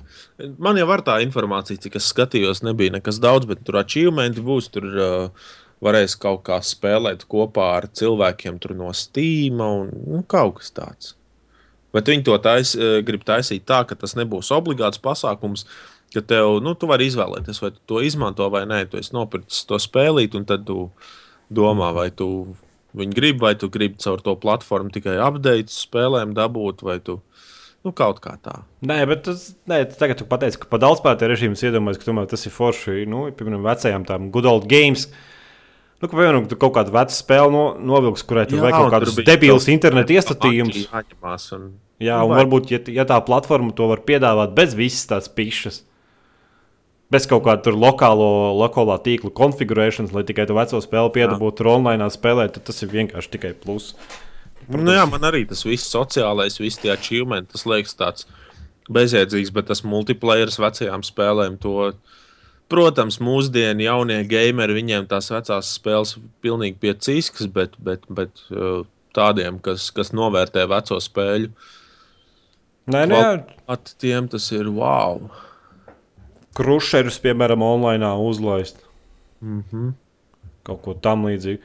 Man jau var tā informācija, cik es skatījos, nebija nekas daudz, bet tur achievementi būs. Tur uh, varēs kaut kā spēlēt kopā ar cilvēkiem tur no Steam un nu, kaut kas tāds. Bet viņi to tais, uh, grib taisīt tā, ka tas nebūs obligāts pasākums. Ka tev, nu, tu vari izvēlēties, vai tu to izmanto vai nē. Tu esi nopircis to spēlīt, un tad tu domā, vai tu viņu gribi, vai tu gribi caur to platformu tikai update spēlēm dabūt, vai tu nu, kaut kā tā. Nē, bet tas, nē, tu tagad tu pateici, ka par daudzspēlētāju režīmu es iedomājos, ka tomēr tas ir forši. Nu, piemēram, vecajām tām good old games. Nu, ka, piemēram, tu kaut kādu vecu spēli no, novilks, kurai tur Jā, vajag kaut kādus debilus internetu iestatījumus. Un... Jā, Nu, un varbūt, ja, ja tā platforma to var piedāvāt bez visas tās pišas, bez kaut kāda tur lokālo, lokālā tīkla konfigurēšanas, lai tikai to veco spēli piedabūtu tur online spēlēt, tad tas ir vienkārši tikai plus. Nu, jā, man arī tas viss sociālais, viss tie achievementi, tas liekas tāds bezjēdzīgs, bet tas multiplayer vecajām spēlēm to. Protams, mūsdienu jaunie gameri, viņiem tās vecās spēles pilnīgi piecīskas, bet, bet, bet uh, tādiem, kas, kas novērtē veco spēļu, Nē, nē, at tiem tas ir wow. krušerus, piemēram, online uzlaist. Mm -hmm. Kaut ko tam līdzīgu.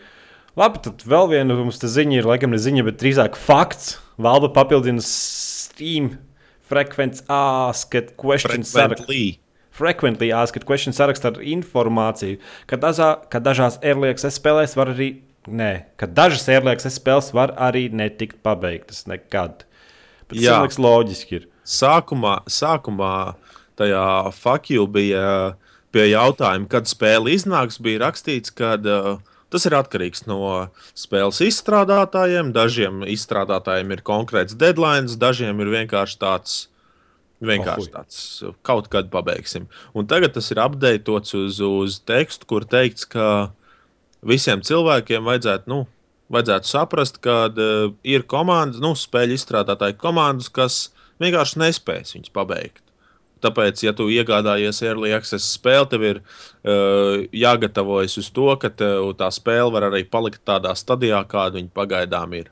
Labi, tad vēl viena mums te ziņa ir, laikam, ne ziņa, bet drīzāk fakts. Valba papildina Steam Frequent Asked Question sarakstu. Frequently. Asked Question sarakstu ar informāciju, ka, dažā, ka dažās airliekas spēlēs var arī, nē, ka dažas airliekas spēles var arī netikt pabeigtas nekad. Bet tas Jā. man liekas loģiski. Ir. Sākumā, sākumā tajā fakju bija pie jautājuma, kad spēle iznāks, bija rakstīts, ka uh, tas ir atkarīgs no spēles izstrādātājiem. Dažiem izstrādātājiem ir konkrēts deadline, dažiem ir vienkārši tāds. Vienkārši tāds kaut kad pabeigsim. Un tagad tas ir apdeitots uz, uz tekstu, kur teikts, ka visiem cilvēkiem vajadzētu nu, vajadzētu saprast, ka uh, ir komandas, nu, spēļu izstrādātāji komandas, kas vienkārši nespēs viņus pabeigt. Tāpēc, ja tu iegādājies early access spēli, tev ir uh, jāgatavojas uz to, ka tev tā spēle var arī palikt tādā stadijā, kāda viņa pagaidām ir.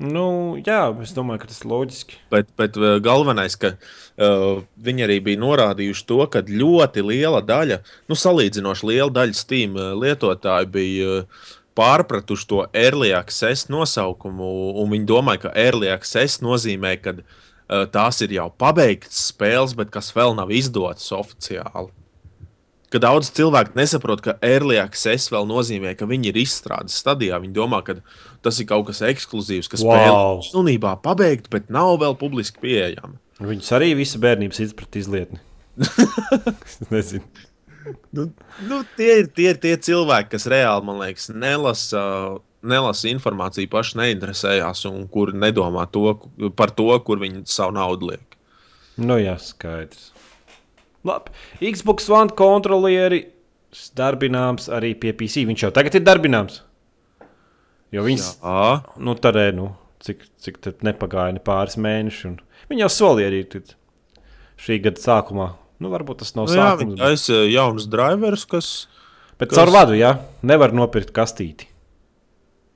Nu, jā, es domāju, ka tas ir loģiski. Bet, bet uh, galvenais, ka uh, viņi arī bija norādījuši to, ka ļoti liela daļa, nu, salīdzinoši liela daļa Steam lietotāju bija uh, pārpratuši to early access nosaukumu, un viņi domāja, ka early access nozīmē, ka uh, tās ir jau pabeigtas spēles, bet kas vēl nav izdotas oficiāli ka daudz cilvēku nesaprot, ka early access vēl nozīmē, ka viņi ir izstrādes stadijā. Viņi domā, ka tas ir kaut kas ekskluzīvs, kas Wow. spēlē pilnībā pabeigta, bet nav vēl publiski pieejama. Viņus arī visu bērnības izprat izlietni. es nezinu. Nu, nu, tie, ir, tie ir tie cilvēki, kas reāli, man liekas, nelasa, nelasa informāciju, paši neinteresējās un kur nedomā to, par to, kur viņi savu naudu liek. Nu, jā, skaidrs. Labi. Xbox One kontrolieri darbināms arī pie PC. Viņš jau tagad ir darbināms. Jo Jā, nu, tā arī, nu, cik, cik tad nepagāja ne pāris mēneši. un Viņi jau solīja arī šī gada sākumā. Nu, varbūt tas nav nu, jā sākums. viņi taisa jaunus driverus, kas. Bet kas- caur vadu, jā, nevar nopirkt kastīti.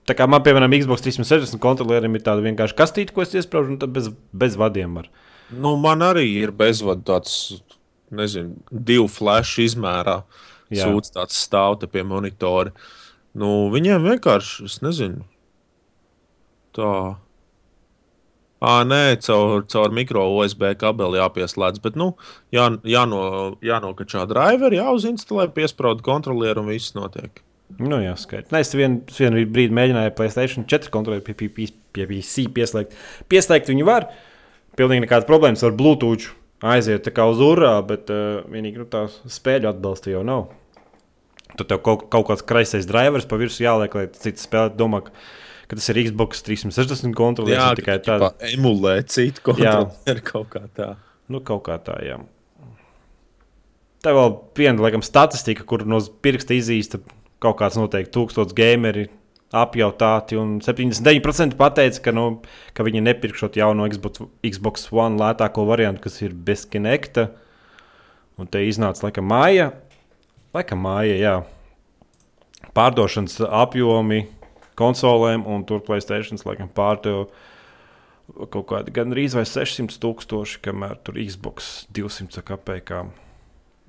Tā kā man, piemēram, Xbox 360 kontrolierim ir tāda vienkārši kastīte, ko es iesprāžu, un tad bez, bez vadiem var. Nu, man arī ir bezvadu tāds, nezinu, divu flash izmērā. Sūds tāds stāv te pie monitora. Nu, viņiem vienkārši, es nezinu, tā. Ah, nē, caur, caur mikro USB kabeli jāpieslēdz. Bet, nu, jā, jāno, jānokačā driveri, jāuzinstalē, piesprāda kontrolieru un viss notiek. Nu, jā, skaidrs. Nē, es vien, es vienu brīdi mēģināju PlayStation 4 kontrolieru pie, pie, pie, pie PC pieslēgt. Pieslēgt viņu var. Pilnīgi nekādas problēmas ar Bluetooth. Aiziet tā kā uz urā, bet uh, vienīgi nu, tā spēļu atbalsta jau nav. Tad tev kaut, kaut kāds kreisais drivers pa virsmu jāliek, lai cits spēlē domā, ka, tas ir Xbox 360 kontrolieris. Jā, tikai ka, tāda. emulē citu kontrolieru kaut kā tā. Nu, kaut kā tā, jā. Tā vēl viena, laikam, statistika, kur no pirksta izīsta kaut kāds noteikti tūkstots gameri apjautāti, un 79% pateica, ka, nu, ka viņi nepirkšot jauno Xbox, Xbox One lētāko variantu, kas ir bez Kinecta. Un te iznāca, laikam, māja. Laikam, māja, jā. Pārdošanas apjomi konsolēm, un tur Playstation, laikam, pārdeva kaut kādi gan arī 600 tūkstoši, kamēr tur Xbox 200 kapekām.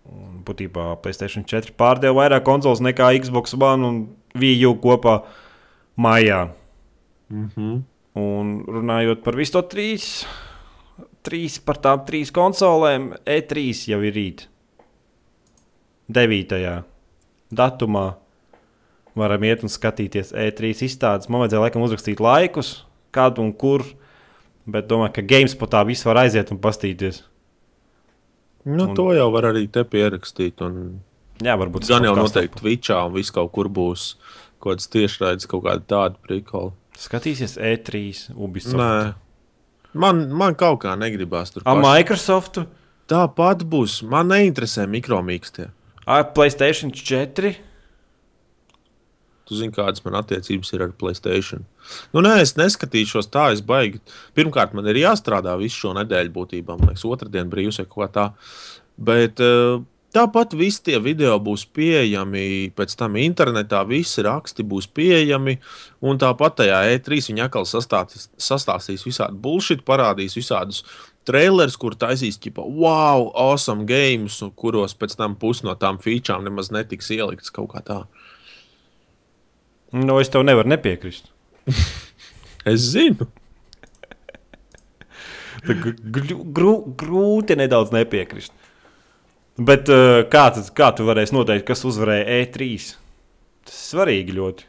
Un būtībā Playstation 4 pārdeva vairāk konsoles nekā Xbox One un Wii U kopā maijā. Mm -hmm. Un runājot par visu to trīs, trīs par tām trīs konsolēm, E3 jau ir rīt. 9. datumā varam iet un skatīties E3 izstādes. Man vajadzēja laikam uzrakstīt laikus, kādu un kur. Bet domāju, ka GameSpotā viss var aiziet un pastīties. Nu, Un-. To jau var arī te pierakstīt. Un... Jā, varbūt Gan jau noteikti Twitchā un viss kaut kur būs kaut kāds tiešraides, kaut kāda tāda prikala. Skatīsies E3, Ubisoft. Nē, man, man kaut kā negribās tur. A, paši- Microsoft, Tāpat būs. Man neinteresē mikromīkstie. A, Playstation 4. Tu zini, kādas man attiecības ir ar Playstation. Nu, nē, es neskatīšos tā, es baigi. Pirmkārt, man ir jāstrādā visu šo nedēļu būtībā. Man liekas, otrdien brīvs vai kā tā. Bet eh, tāpat visi tie video būs pieejami pēc tam internetā, visi raksti būs pieejami. Un tāpat tajā E3 viņi atkal sastāstīs, sastāstīs visādi bullshit, parādīs visādus trailers, kur taisīs, ka wow, awesome games, kuros pēc tam pusi no tām featurām nemaz netiks ielikts kaut kā tā. Nu, es tev nevaru nepiekrist. Es zinu. Grū- Grūti nedaudz nepiekrist. Bet uh, kā, tad, kā tu varēsi noteikt, kas uzvarēja E3? Tas ir svarīgi ļoti.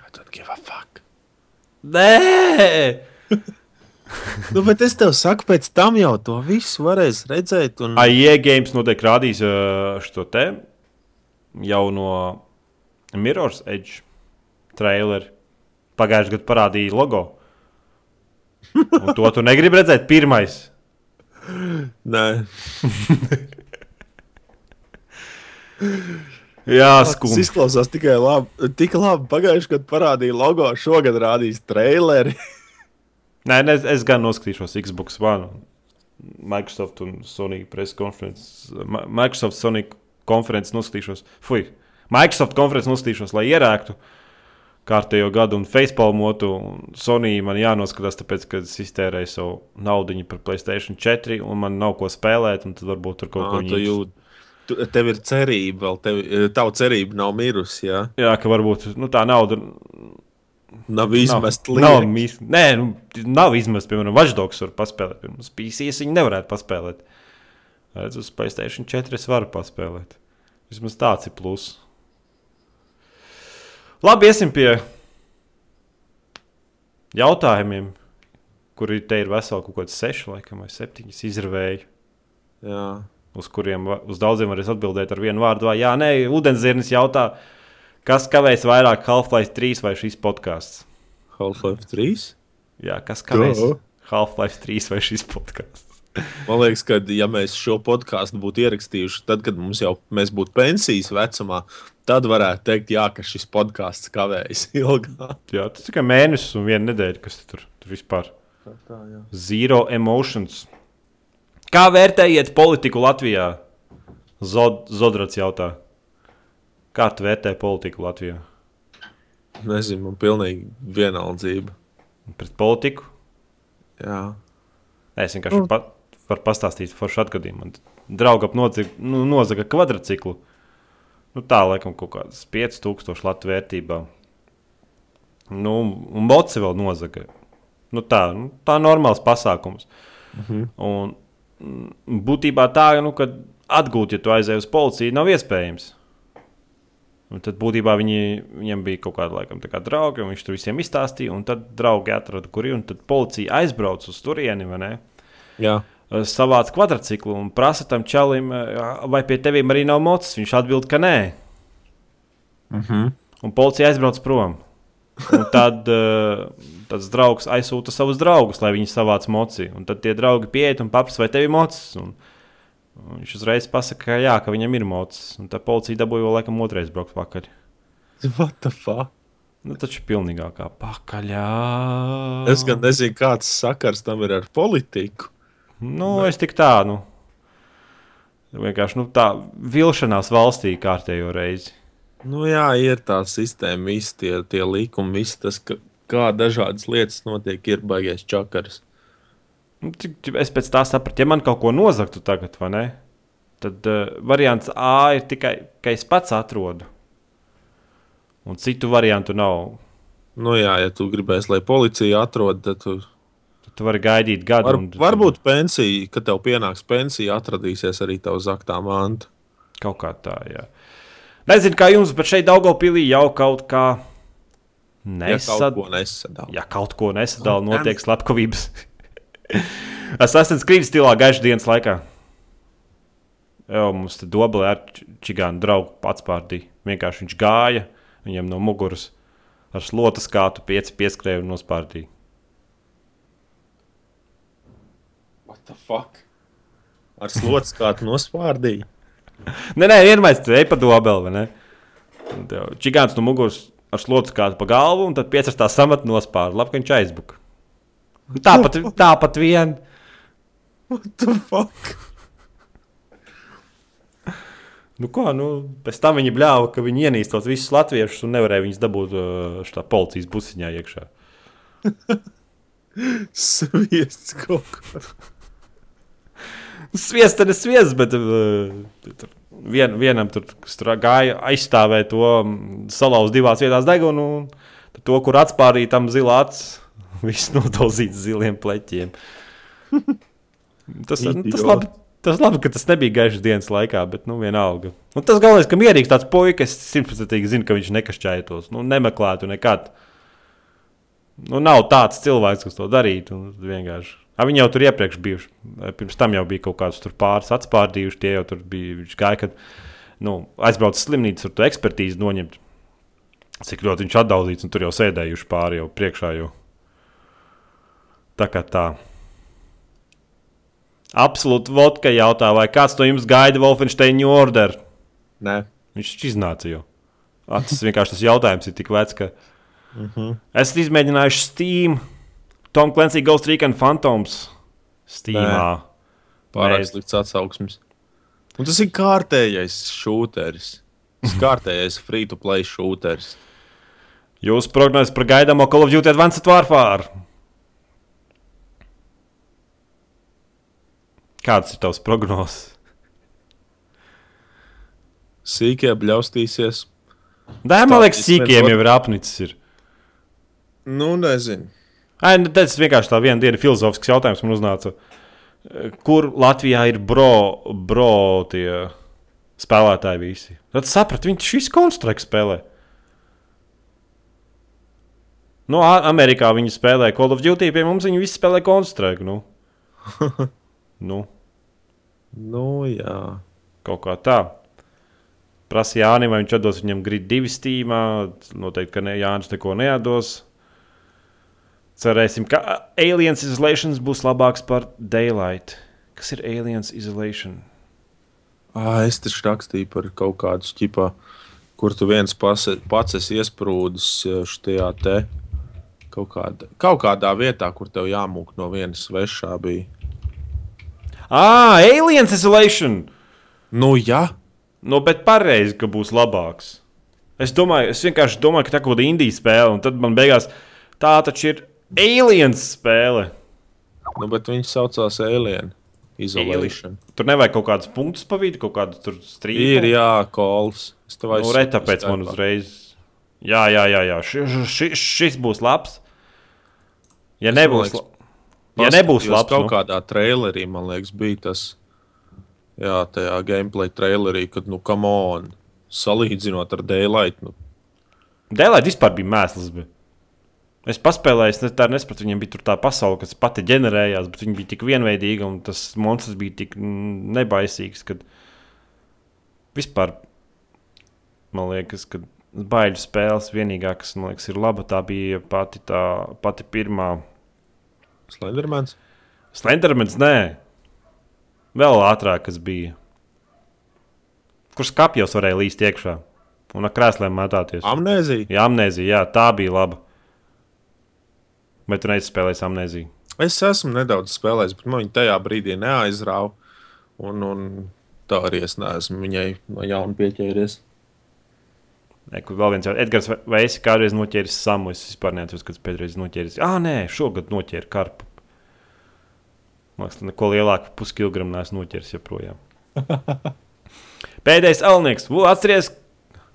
I don't give a fuck. Nē, Nu, bet es tev saku, pēc tam jau to visu varēs redzēt. Un... AIE Games noteikti rādīs uh, šo te jauno Mirror's Edge traileri. Pagājušajā gadā parādīja logo. Un to tu negribi redzēt pirmais. Nē, Jā, Tas skumji. izklausās tikai labi. Tik labi pagājušajā gadā parādīja logo, šogad rādīs traileri. Nē, ne, es gan noskatīšos Xbox One, Microsoft un Sony preses konferences. Microsoft Sony konferences noskatīšos. Fui, Microsoft konferences noskatīšos, lai ierēktu kārtējo gadu un facepalmotu. Sony man jānoskatās, tāpēc, ka es iztērēju savu naudu par Playstation 4 un man nav ko spēlēt, un tad varbūt tur kaut ko jūt. Tev ir cerība, vēl tev, tava cerība nav mirusi. Ja? Jā, ka varbūt nu, tā nauda Nav izmesta Nav, nav, līnija. mīs- nē, nu, nav izmest, piemēram, Važdogs var paspēlēt. Pirms PCs viņi nevarētu paspēlēt. Redz, uz Playstation 4 es varu paspēlēt. Vismaz tāds ir plus. Labi, iesim pie jautājumiem, kuri te ir veseli kaut kādi seši, laikam, vai septiņas izravēji. Jā. Uz kuriem uz daudziem varēs atbildēt ar vienu vārdu. Vai, jā, nē, ūdenzirnis jautā, kas kavēs vairāk Half-Life 3 vai šīs podkāsts? Half-Life 3. Jā, kas kavēs? Half-Life 3 vai šis podkāsts? Man liekas, ka, ja mēs šo podkāstu būtu ierakstījuši, tad, kad mums jau mēs būtu pensijas vecumā, tad varētu teikt, jā, ka šis podkāsts kavējas ilgāk. Jā, tas tikai mēnesis un viena nedēļa, kas tur, tur vispār Tā, jā. Zero emotions. Kā vērtējiet politiku Latvijā? Zod, Zodrats jautā. Kā tu vērtē politiku Latvijā? Nezinu, man pilnīgi vienaldzība. Pret politiku? Jā. Es vienkārši pa, varu pastāstīt foršu atgadījumu. Man drauga ap nodzi- nu, nozaga kvadrciklu. Nu, tā laikam kaut kādas 5000 latu vērtībā. Nu, un moci vēl nozaga. Nu, tā, nu, tā ir normāls pasākums. Mhm. Un, mm, būtībā tā, nu, ka atgūt, ja tu aizēji uz policiju, nav iespējams. Un tad būtībā viņi, viņam bija kaut kāda laikam, kā draugi, un viņš tur visiem izstāstīja. Un tad draugi atrada, kur ir. Un tad policija aizbrauca uz turieni. Jā. Savāc kvadrciklu un prasa tam čalim, "Jā, vai pie tevis arī nav mocis. Viņš atbild, ka nē. Mhm. Un policija aizbrauc prom. Un tad uh, tas draugs aizsūta savus draugus, lai viņi savāc moci. Un tad tie draugi pieiet un paprasa, vai tev ir mocis. Un, un viņš uzreiz pasaka, ka jā, ka viņam ir mocis. Un tā policija dabūja vēl laikam otrais braukt pakaļ. What the fuck? Nu, taču pilnīgākā pakaļā. Es gan nezinu, kāds sakars tam ir ar politiku. Nu, es tik tā, nu. Vienkārši nu, tā vilšanās valstī kārtējo reizi. Nu, jā, ir tā sistēma, visi tie, tie likumi, viss tas, ka, kā dažādas lietas notiek, ir baigais čakars. Nu, Es pēc tā sapratu, ja man kaut ko nozagtu tagad, vai ne? Tad uh, variants A ir tikai, ka es pats atrodu. Un citu variantu nav. Nu, jā, ja tu gribēsi, lai policija atrod, tad tu tu vari gaidīt gadu. var, un- varbūt pensija, kad tev pienāks pensija, atradīsies arī tavs zaktā manta. Kaut kā tā, jā. Nezinu, kā jums, bet šeit Daugopilī jau kaut kā Ja nesadala. ja kaut ko nesadala, Nu, notiek slepkavības. es esmu skrījis stilā gaišas dienas laikā. Jā, mums te doblē ar čigānu draugu pats pārdī. Vienkārši viņš gāja, viņam no muguras ar slotas kātu pieci pieskrēja un nospārdīja. The fuck? Ar slots kā tu nospārdīji. Nē, nē, vienmēr tu ej pa dobeli, vai ne? Tev Čigāns no muguras ar slotas kātu pa galvu, un tad piecas tā samat nospārda. Labi, ka viņš aizbuka. Tāpat, tāpat vien. What the fuck? Nu, ko, nu, pēc tam viņi bļāva, ka viņi ienīstos visus latviešus un nevarēja viņus dabūt uh, šajā policijas busiņā iekšā. Sviests kaut ko. Sviesta ir sviests, bet uh, vien, vienam tur, gāja aizstāvēt to mm, salauzt divās vietās degunu, un to, kur atspārīja tam zilā acis, viss nodauzīts ziliem pleķiem. Tas, nu, tas, labi, tas labi, ka tas nebija gaišs dienas laikā, bet nu, vienalga. Un tas galvenais, ka mierīgs tāds puisis, es simtprocentīgi zinu, ka viņš nekašķētos, nu, nemeklētu nekad. Nu, nav tāds cilvēks, kas to darītu. vienkārši- A, viņi jau tur iepriekš bijuši. Pirms tam jau bija kaut tur pāris atspārdījuši. Tie jau tur bija. Viņš gāja, kad nu, aizbrauca uz slimnīcu, tur ekspertīzi noņemt. Cik ļoti viņš atdalīts, un tur jau sēdējuši pāri jau priekšā. Jau. Tā kā tā. Absolūti vodka jautā, vai kāds no jums gaida Wolfensteina orderu? Nē, Viņš taču iznāca jau. Ah, Tas vienkārši tas jautājums ir tik vecs, ka. Mm -hmm. Esat izmēģinājuši Steam, Tom Clancy Ghost Recon Phantoms Steamā. Pārāk slikts atsauksmes. Un tas ir kārtējais šūteris. Kārtējais free-to-play šūteris. Jūsu prognozes par gaidāmo Call of Duty Advanced Warfare. Kādas ir tavs prognozes? Sīkie bļaustīsies. Nē, man liekas, sīkiem nezinu. jau ir apnicis. Ir. Nu, nezinu. Ai, nu, Tas vienkārši tā viena diena filozofisks jautājums man uznāca. Kur Latvijā ir bro, bro tie spēlētāji visi? Tad sapratu, viņi šis konstrukts spēlē. Nu, Amerikā viņi spēlē Call of Duty, pie mums viņi visi spēlē konstruktu. Nu. nu, Nu, jā. kaut kā tā. Prasīja Jānis, vai viņš atdos viņam grid divi stīmā. Noteikti, ka ne, Jānis neko neatdos. Cerēsim, ka Aliens Isolation būs labāks par Daylight. Kas ir Aliens Isolation? À, es taču rakstīju par kaut kādu ķipā, kur tu viens pase, pats esi iesprūdis šajā te kaut, kāda, kaut kādā vietā, kur tev jāmūk no vienas svešā bija. Ah, Aliens Isolation! Nu, jā, Nu, bet pareizi, ka būs labāks. Es domāju, es vienkārši domāju, ka tā kaut kāda indijas spēle, un tad man beigās tā taču ir Aliens spēle. nu, bet viņš saucās Alien Isolation. Tur nevajag kaut kādus punktus pavīt, kaut kādu tur strīdu. Ir, jā, kols. Es tev Nu, re, tāpēc man uzreiz. Jā, jā, jā, jā. Ši, ši, šis būs labs. Ja nebūs, la... ja nebūs labs, kaut nu, kādā trailerī, man liekas, bija tas. Jā, tajā gameplay trailerī, kad, nu, come on, salīdzinot ar Daylight, nu, Dēlēt vispār bija mēsls. Bija. Es paspēlēju, es tā nesapratu, viņam bija tā pasaule, kas pati ģenerējās, bet viņa bija tik vienveidīga un tas monstrs bija tik nebaisīgs, ka vispār man liekas, ka baiļu spēles vienīgā, kas man liekas, ir laba, tā bija pati, tā, pati pirmā. Slendermans. Slendermans, nē, vēl ātrāk, kas bija. Kurš kapjos varēja līst iekšā un ar krēsliem mētāties? Amnēzija. Jā, amnēzija, jā, tā bija laba. Bet tu neizspēlēji amnēziju. Es esmu nedaudz spēlējis, bet man viņa tajā brīdī neaizrāva. Un, un tā arī es neesmu viņai no jauna pieķēries. Nē, kur vēl viens jau Edgars, vai, vai esi kādreiz noķēris samu? Es vispār neatceros, kad pēdējais noķēris. Ah, nē, šogad noķēru karpu. Liekas, neko lielāku puskilogramu neesmu noķēris joprojām. Pēdējais alnieks. Vu, atceries,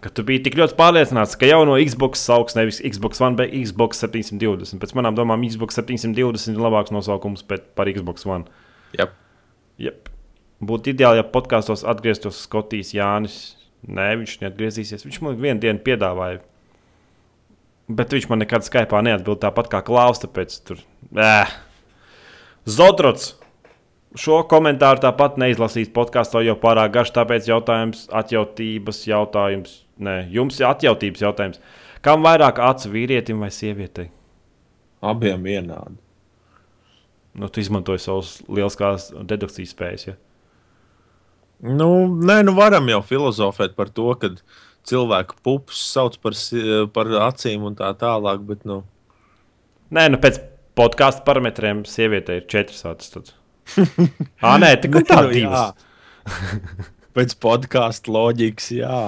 ka tu biji tik ļoti pārliecināts, ka jauno Xbox sauks nevis Xbox One, bet Xbox 720. Pēc manām domām, Xbox 720 ir labāks nosaukums par Xbox One. Jā, Yep. Būtu ideāli, ja podkāstos atgrieztos Skotijas Jānis. Nē, viņš neatgriezīsies. Viņš man vienu dienu piedāvāja. Bet viņš man nekad Skype neatbildēja tāpat kā Klaus. Tāpēc tur. Ēh. Zodrots. Šo komentāru tāpat neizlasīs podkāstā, jo pārāk garš. Tāpēc jautājums, atjautības jautājums. Nē, jums ir atjautības jautājums. Kam vairāk acu vīrietim vai sievietei? abiem vienādi. Nu, tu izmantoji savus lieliskās dedukcijas spējas. Ja? Nu, nē, nu varam jau filozofēt par to, ka cilvēku pupas sauc par, par acīm un tā tālāk. Bet, nu, Nē, nu pēc podkāstu parametriem sieviete ir četras acis. Ā, nē, ir tā Nu, divas. pēc podkāstu loģikas, jā.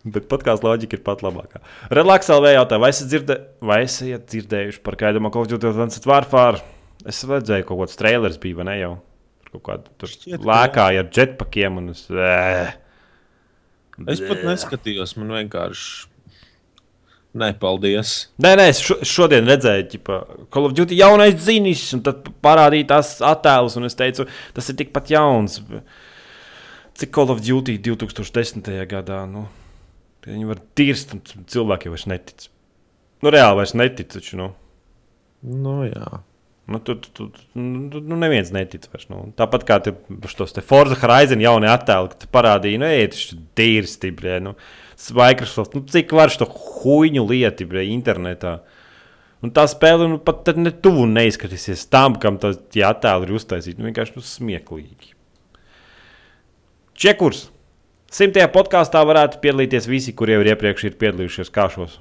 Bet podkāstu loģika ir pat labākā. Relaks LV jautā, vai esat, dzirdē, vai esat dzirdējuši par kādu no Call of Duty Advanced Warfare? Es redzēju, ka kaut kāds trailers bija, vai ne jau? Kaut kāda tur Šķiet, lēkāja ar jetpackiem un es. Es pat neskatījos, man vienkārši. Nē, paldies. Nē, nē, es šo, šodien redzēju, ka Call of Duty jaunais zinis, un tad parādīja tās attēlus, un es teicu, tas ir tikpat jauns. Cik Call of Duty 2010. gadā? Nu, viņi var tirst, un cilvēki jau vairs netic. Nu, reāli vairs netic. Taču, nu. Nu, jā. Nu, tu, tu, tu, nu, nu, neviens netic vairs. Nu. Tāpat kā te, šos te Forza Horizon jaunie attēli, kad parādīja, nu, ej, tas ir tīrsti, brē, nu, Microsoft, nu, cik var šo huīņu lietu, brē, internetā. Un tā spēle nu, pat tad ne tuvu neizskatīsies tam, kam tas tie attēli ir uztaisīti. Nu, vienkārši nu, smieklīgi. Čekurs. Simtajā podkāstā varētu piedalīties visi, kuriem ir iepriekš ir piedalījušies kāšos.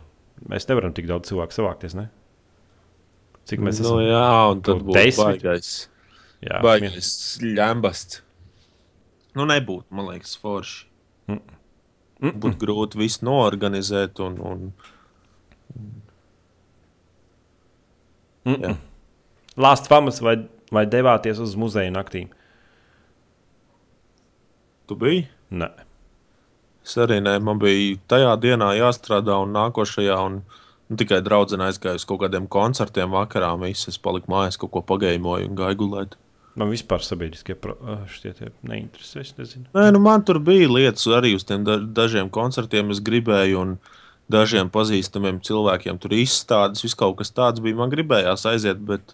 Mēs nevaram tik daudz cilvēku savākties. Ne? Cik mēs Nu, esam? jā, un tad Kaut būtu desmit? baigais. Jā, Baigais ļambasts. Nu, nebūtu, man liekas, forši. Mm. Būtu grūti visu noorganizēt un, un jā. Lāsts famas vai, vai devāties uz muzeja naktīm? tu biji. Nē. Es arī nē, man bija tajā dienā jāstrādā, un nākošajā, un nu, tikai draudzene aizgāja uz kaut kādiem koncertiem vakarā. Visi es paliku mājās, kaut ko pagaimoju un gāju gulēt. Man vispār sabiedriskie tie neinteresē. Nē, nu man tur bija lietas arī uz tiem da dažiem koncertiem. Es gribēju, un dažiem pazīstamiem cilvēkiem tur izstādes, viss kaut kas tāds bija. Man gribējās aiziet, bet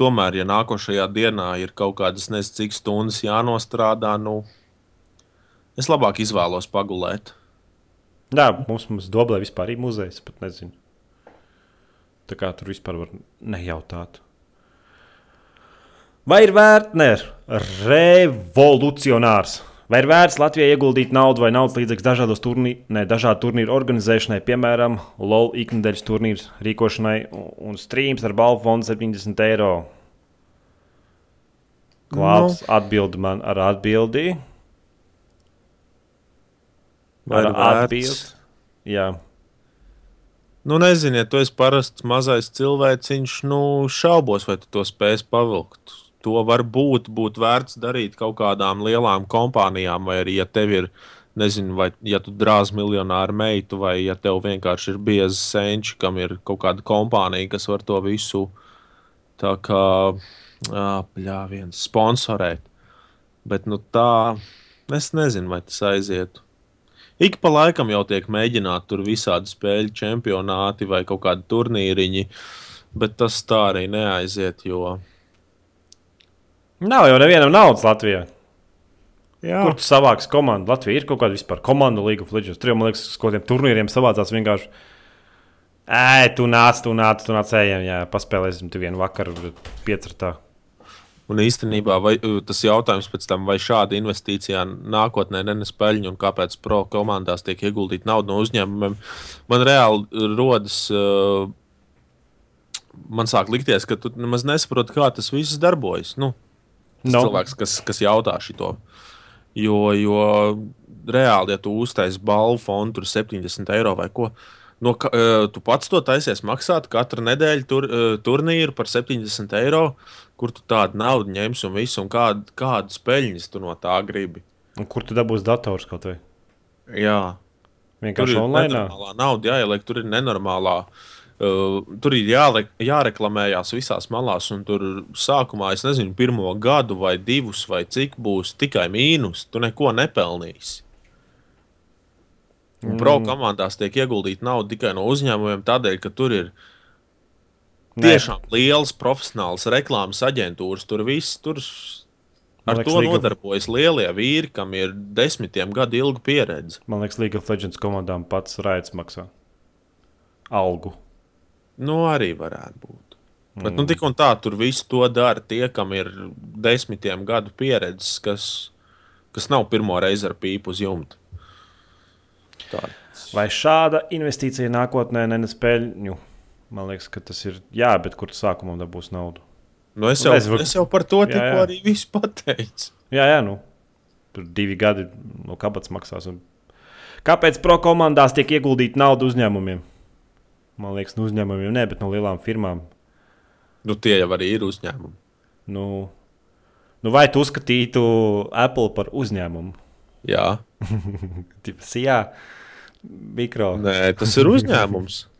tomēr, ja nākošajā dienā ir kaut kādas nezinu, cik stundas jānostrādā, nu, es labāk izvēlos pagulēt. Jā, mums, mums Doblē vispār ir muzejs, pat nezinu. Tā kā tur vispār var nejautāt. Vai ir vērts, ne, revolucionārs? Vai ir vērts Latvijai ieguldīt naudu vai naudas līdzekļus dažādos turnīru, ne, dažādu turnīru organizēšanai, piemēram, LOL ikdienas turnīru rīkošanai un- streams ar balvu fondu 70 eiro? Klāts no. atbild man ar atbildi. Vai vērts? atbildi. Jā. Nu, nezinu, ja tu esi parasts mazais cilvēciņš, nu, šaubos, vai tu to spēsi pavilkt. To varbūt būtu vērts darīt kaut kādām lielām kompānijām, vai arī, ja tev ir, nezinu, vai ja tu drāz miljonāru meitu, vai ja tev vienkārši ir biezi senči, kam ir kaut kāda kompānija, kas var to visu tā kā pļāviens sponsorēt. Bet, nu, tā, es nezinu, vai tas aizietu. Ik pa laikam jau tiek mēģināti tur visādi spēļu čempionāti vai kaut kādi turnīriņi, bet tas tā arī neaiziet. Jo... Nav jau nevienam naudas Latvijā. Jā, Kur tu savāks komandu? Latvija ir kaut kāda vispār komandu League of Legends. Tur jau, man liekas, uz kaut kādiem turnīriem savācās vienkārši. Ej, tu nāc, tu nāc, tu nāc, ejam, jā, paspēlēsim tu vienu vakaru, piecratā. Un īstenībā vai, uh, tas jautājums pēc tam, vai šāda investīcija nākotnē nenes peļņu un kāpēc pro komandās tiek ieguldīta nauda no uzņēmumiem, man reāli rodas. Uh, Man sāk likties, ka tu nemaz nesaproti, kā tas viss darbojas. Nu, tas No. cilvēks, kas, kas jautā šo. Jo, jo reāli, ja tu uztaisīsi balvu fondu, tur 70 eiro vai ko, no, ka, uh, tu pats to taisies maksāt katru nedēļu tur, uh, turnīru par 70 eiro, kur tu tādu naudu ņemsi un visu, un kād, kādas peļņas tu no tā gribi. Un kur tu dabūsi dators kaut vai? Jā, Vienkārši online. nenormālā nauda, jāieliek, tur ir nenormālā. Uh, tur ir jāre, jāreklamējās visās malās, un tur sākumā, es nezinu, pirmo gadu vai divus, vai cik būs tikai mīnus. Tu neko nepelnīsi. Un Pro komandās tiek ieguldīta nauda tikai no uzņēmumiem, tādēļ, ka tur ir Nē. Tiešām liels profesionāls reklāmas aģentūras. Tur viss tur ar liekas, to League nodarbojas lielie vīri, kam ir desmitiem gadu ilga pieredze. Man liekas, League of Legends komandām pats raids maksā algu. Nu, arī varētu būt. Bet, nu, tik un tā, tur viss to dara tie, kam ir desmitiem gadu pieredzes, kas, kas nav pirmo reizi ar pīpu uz jumta. Tā. Vai šāda investīcija nākotnē nenes peļņu? Man liekas, ka tas ir jā, bet kur sākumā dabūs naudu? Nu, es, jau, Nezinu. es jau par to tikko arī visu pateicu. Jā, jā, nu. Tur divi gadi no kabatas maksās. Un... Kāpēc pro komandās tiek ieguldīta nauda uzņēmumiem? Man liekas, no uzņēmumiem ne, bet no lielām firmām. Nu, tie jau arī ir uzņēmumi. Nu, nu vai tu uzskatītu Apple par uzņēmumu? Jā, Tipas, jā, mikro. Nē, tas ir uzņēmums.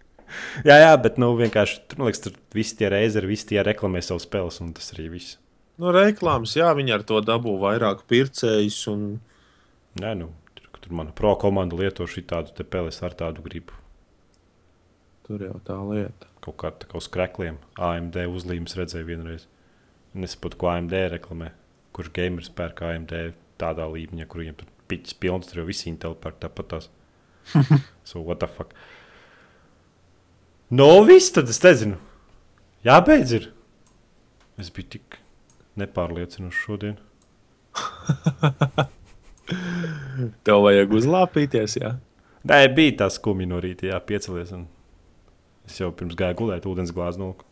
Jā, jā, bet nu, vienkārši tur, liekas, tur visi tie reizeri, visi tie reklamē savu spēles, un tas arī viss. Nu, reklāmas, jā, viņi ar to dabū vairāk pircējus. Un... Nē, nu, tur, tur mana pro komanda lieto šī tādu te peles ar tādu gribu. Tur jau tā lieta. Kaut kā tā kā uz krekliem. AMD uzlīmes redzēju vienreiz. Nesaprotu, ko AMD reklamē. Kurš gamers pērk AMD tādā līmeņā, kur viņiem tur piķis pilns, tur jau visi Intel pērk tāpat so, what the fuck? No, viss tad es nezinu. Jā, beidz ir. Es biju tik nepārliecinošs šodien. Tev vajag uzlāpīties, jā. Nē, bija tas skumji no rīta, jā, piecelies. Un... Es jau pirms gāju gulēt, ūdens glāzi nolku.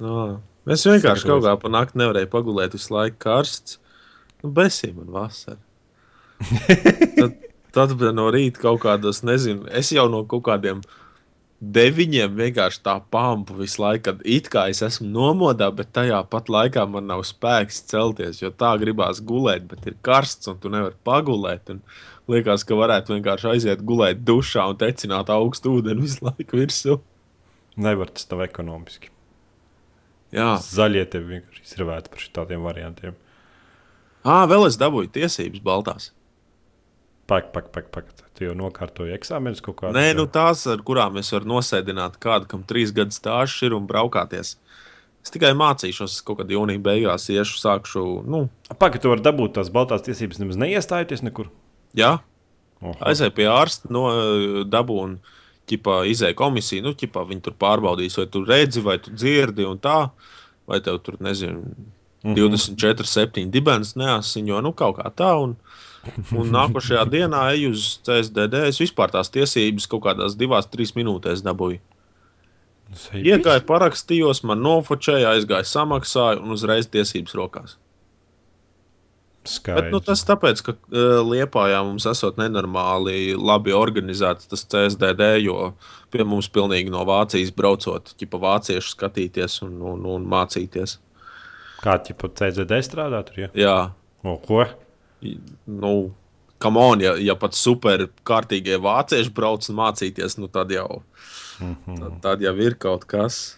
No. Es vienkārši kaut kā pa nakti nevarēju pagulēt visu laiku karsts. Nu, besī man vasara. tad, tad no rīta kaut kādos, nezinu, es jau no kaut kādiem deviņiem vienkārši tā pampu visu laiku, kad it kā es esmu nomodā, bet tajā pat laikā man nav spēks celties, jo tā gribās gulēt, bet ir karsts un tu nevari pagulēt. Un liekas, ka varētu vienkārši aiziet gulēt dušā un tecināt augstu ūdeni visu laiku virsū. Nevar tas tev ekonomiski. Jā. Zaļie tev vienkārši izravēti par šādiem variantiem. Ah, vēl es dabūju tiesības baltās. Pak, pak, pak, pak. Tu jau nokārtoji eksāmenus kaut kādā Nē, nu tās, ar kurām es varu nosēdināt kādu, kam trīs gadu stāsts ir un braukāties. Es tikai mācīšos, kaut kad jūnija beigās iešu, sākšu. Nu, Pagaid, tu vari dabūt tās baltās tiesības, nemaz neiestājoties nekur. jā, aizēju pie ārsta, no dabū un ķipā, izēja komisija. Nu, ķipā, viņi tur pārbaudīs, vai tu redzi, vai tu dzirdi un tā. Vai tev tur, nezinu, Mhm. 24, 7 dibens neasiņo, nu kaut kā tā. Un, un nākošajā dienā eju uz CSDD. Es vispār tās tiesības kaut kādās divās, trīs minūtēs dabūju. Iegāju, parakstījos, man nofočēja, aizgāju, samaksāju un uzreiz tiesības rokās. Bet, nu, Skaidrs. tas tāpēc, ka uh, Liepājā mums esot nenormāli labi organizēts tas CSDD, jo pie mums pilnīgi no Vācijas braucot, ķipa vāciešu skatīties un, un, un mācīties. Kā jau pat CZD strādā tur? Ja? Jā, O, ko? Nu, kam on, ja, ja pat super kārtīgie vācieši brauc un mācīties, nu tad jau, tad, tad jau ir kaut kas.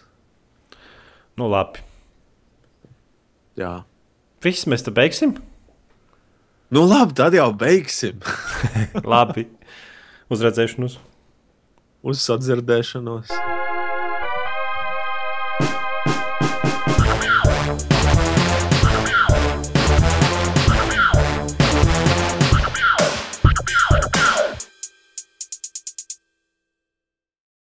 Nu, labi. Jā. Viss mēs te beigsim. Nu, labi, tad jau beigsim. labi. Uz redzēšanos. Uz sadzirdēšanos.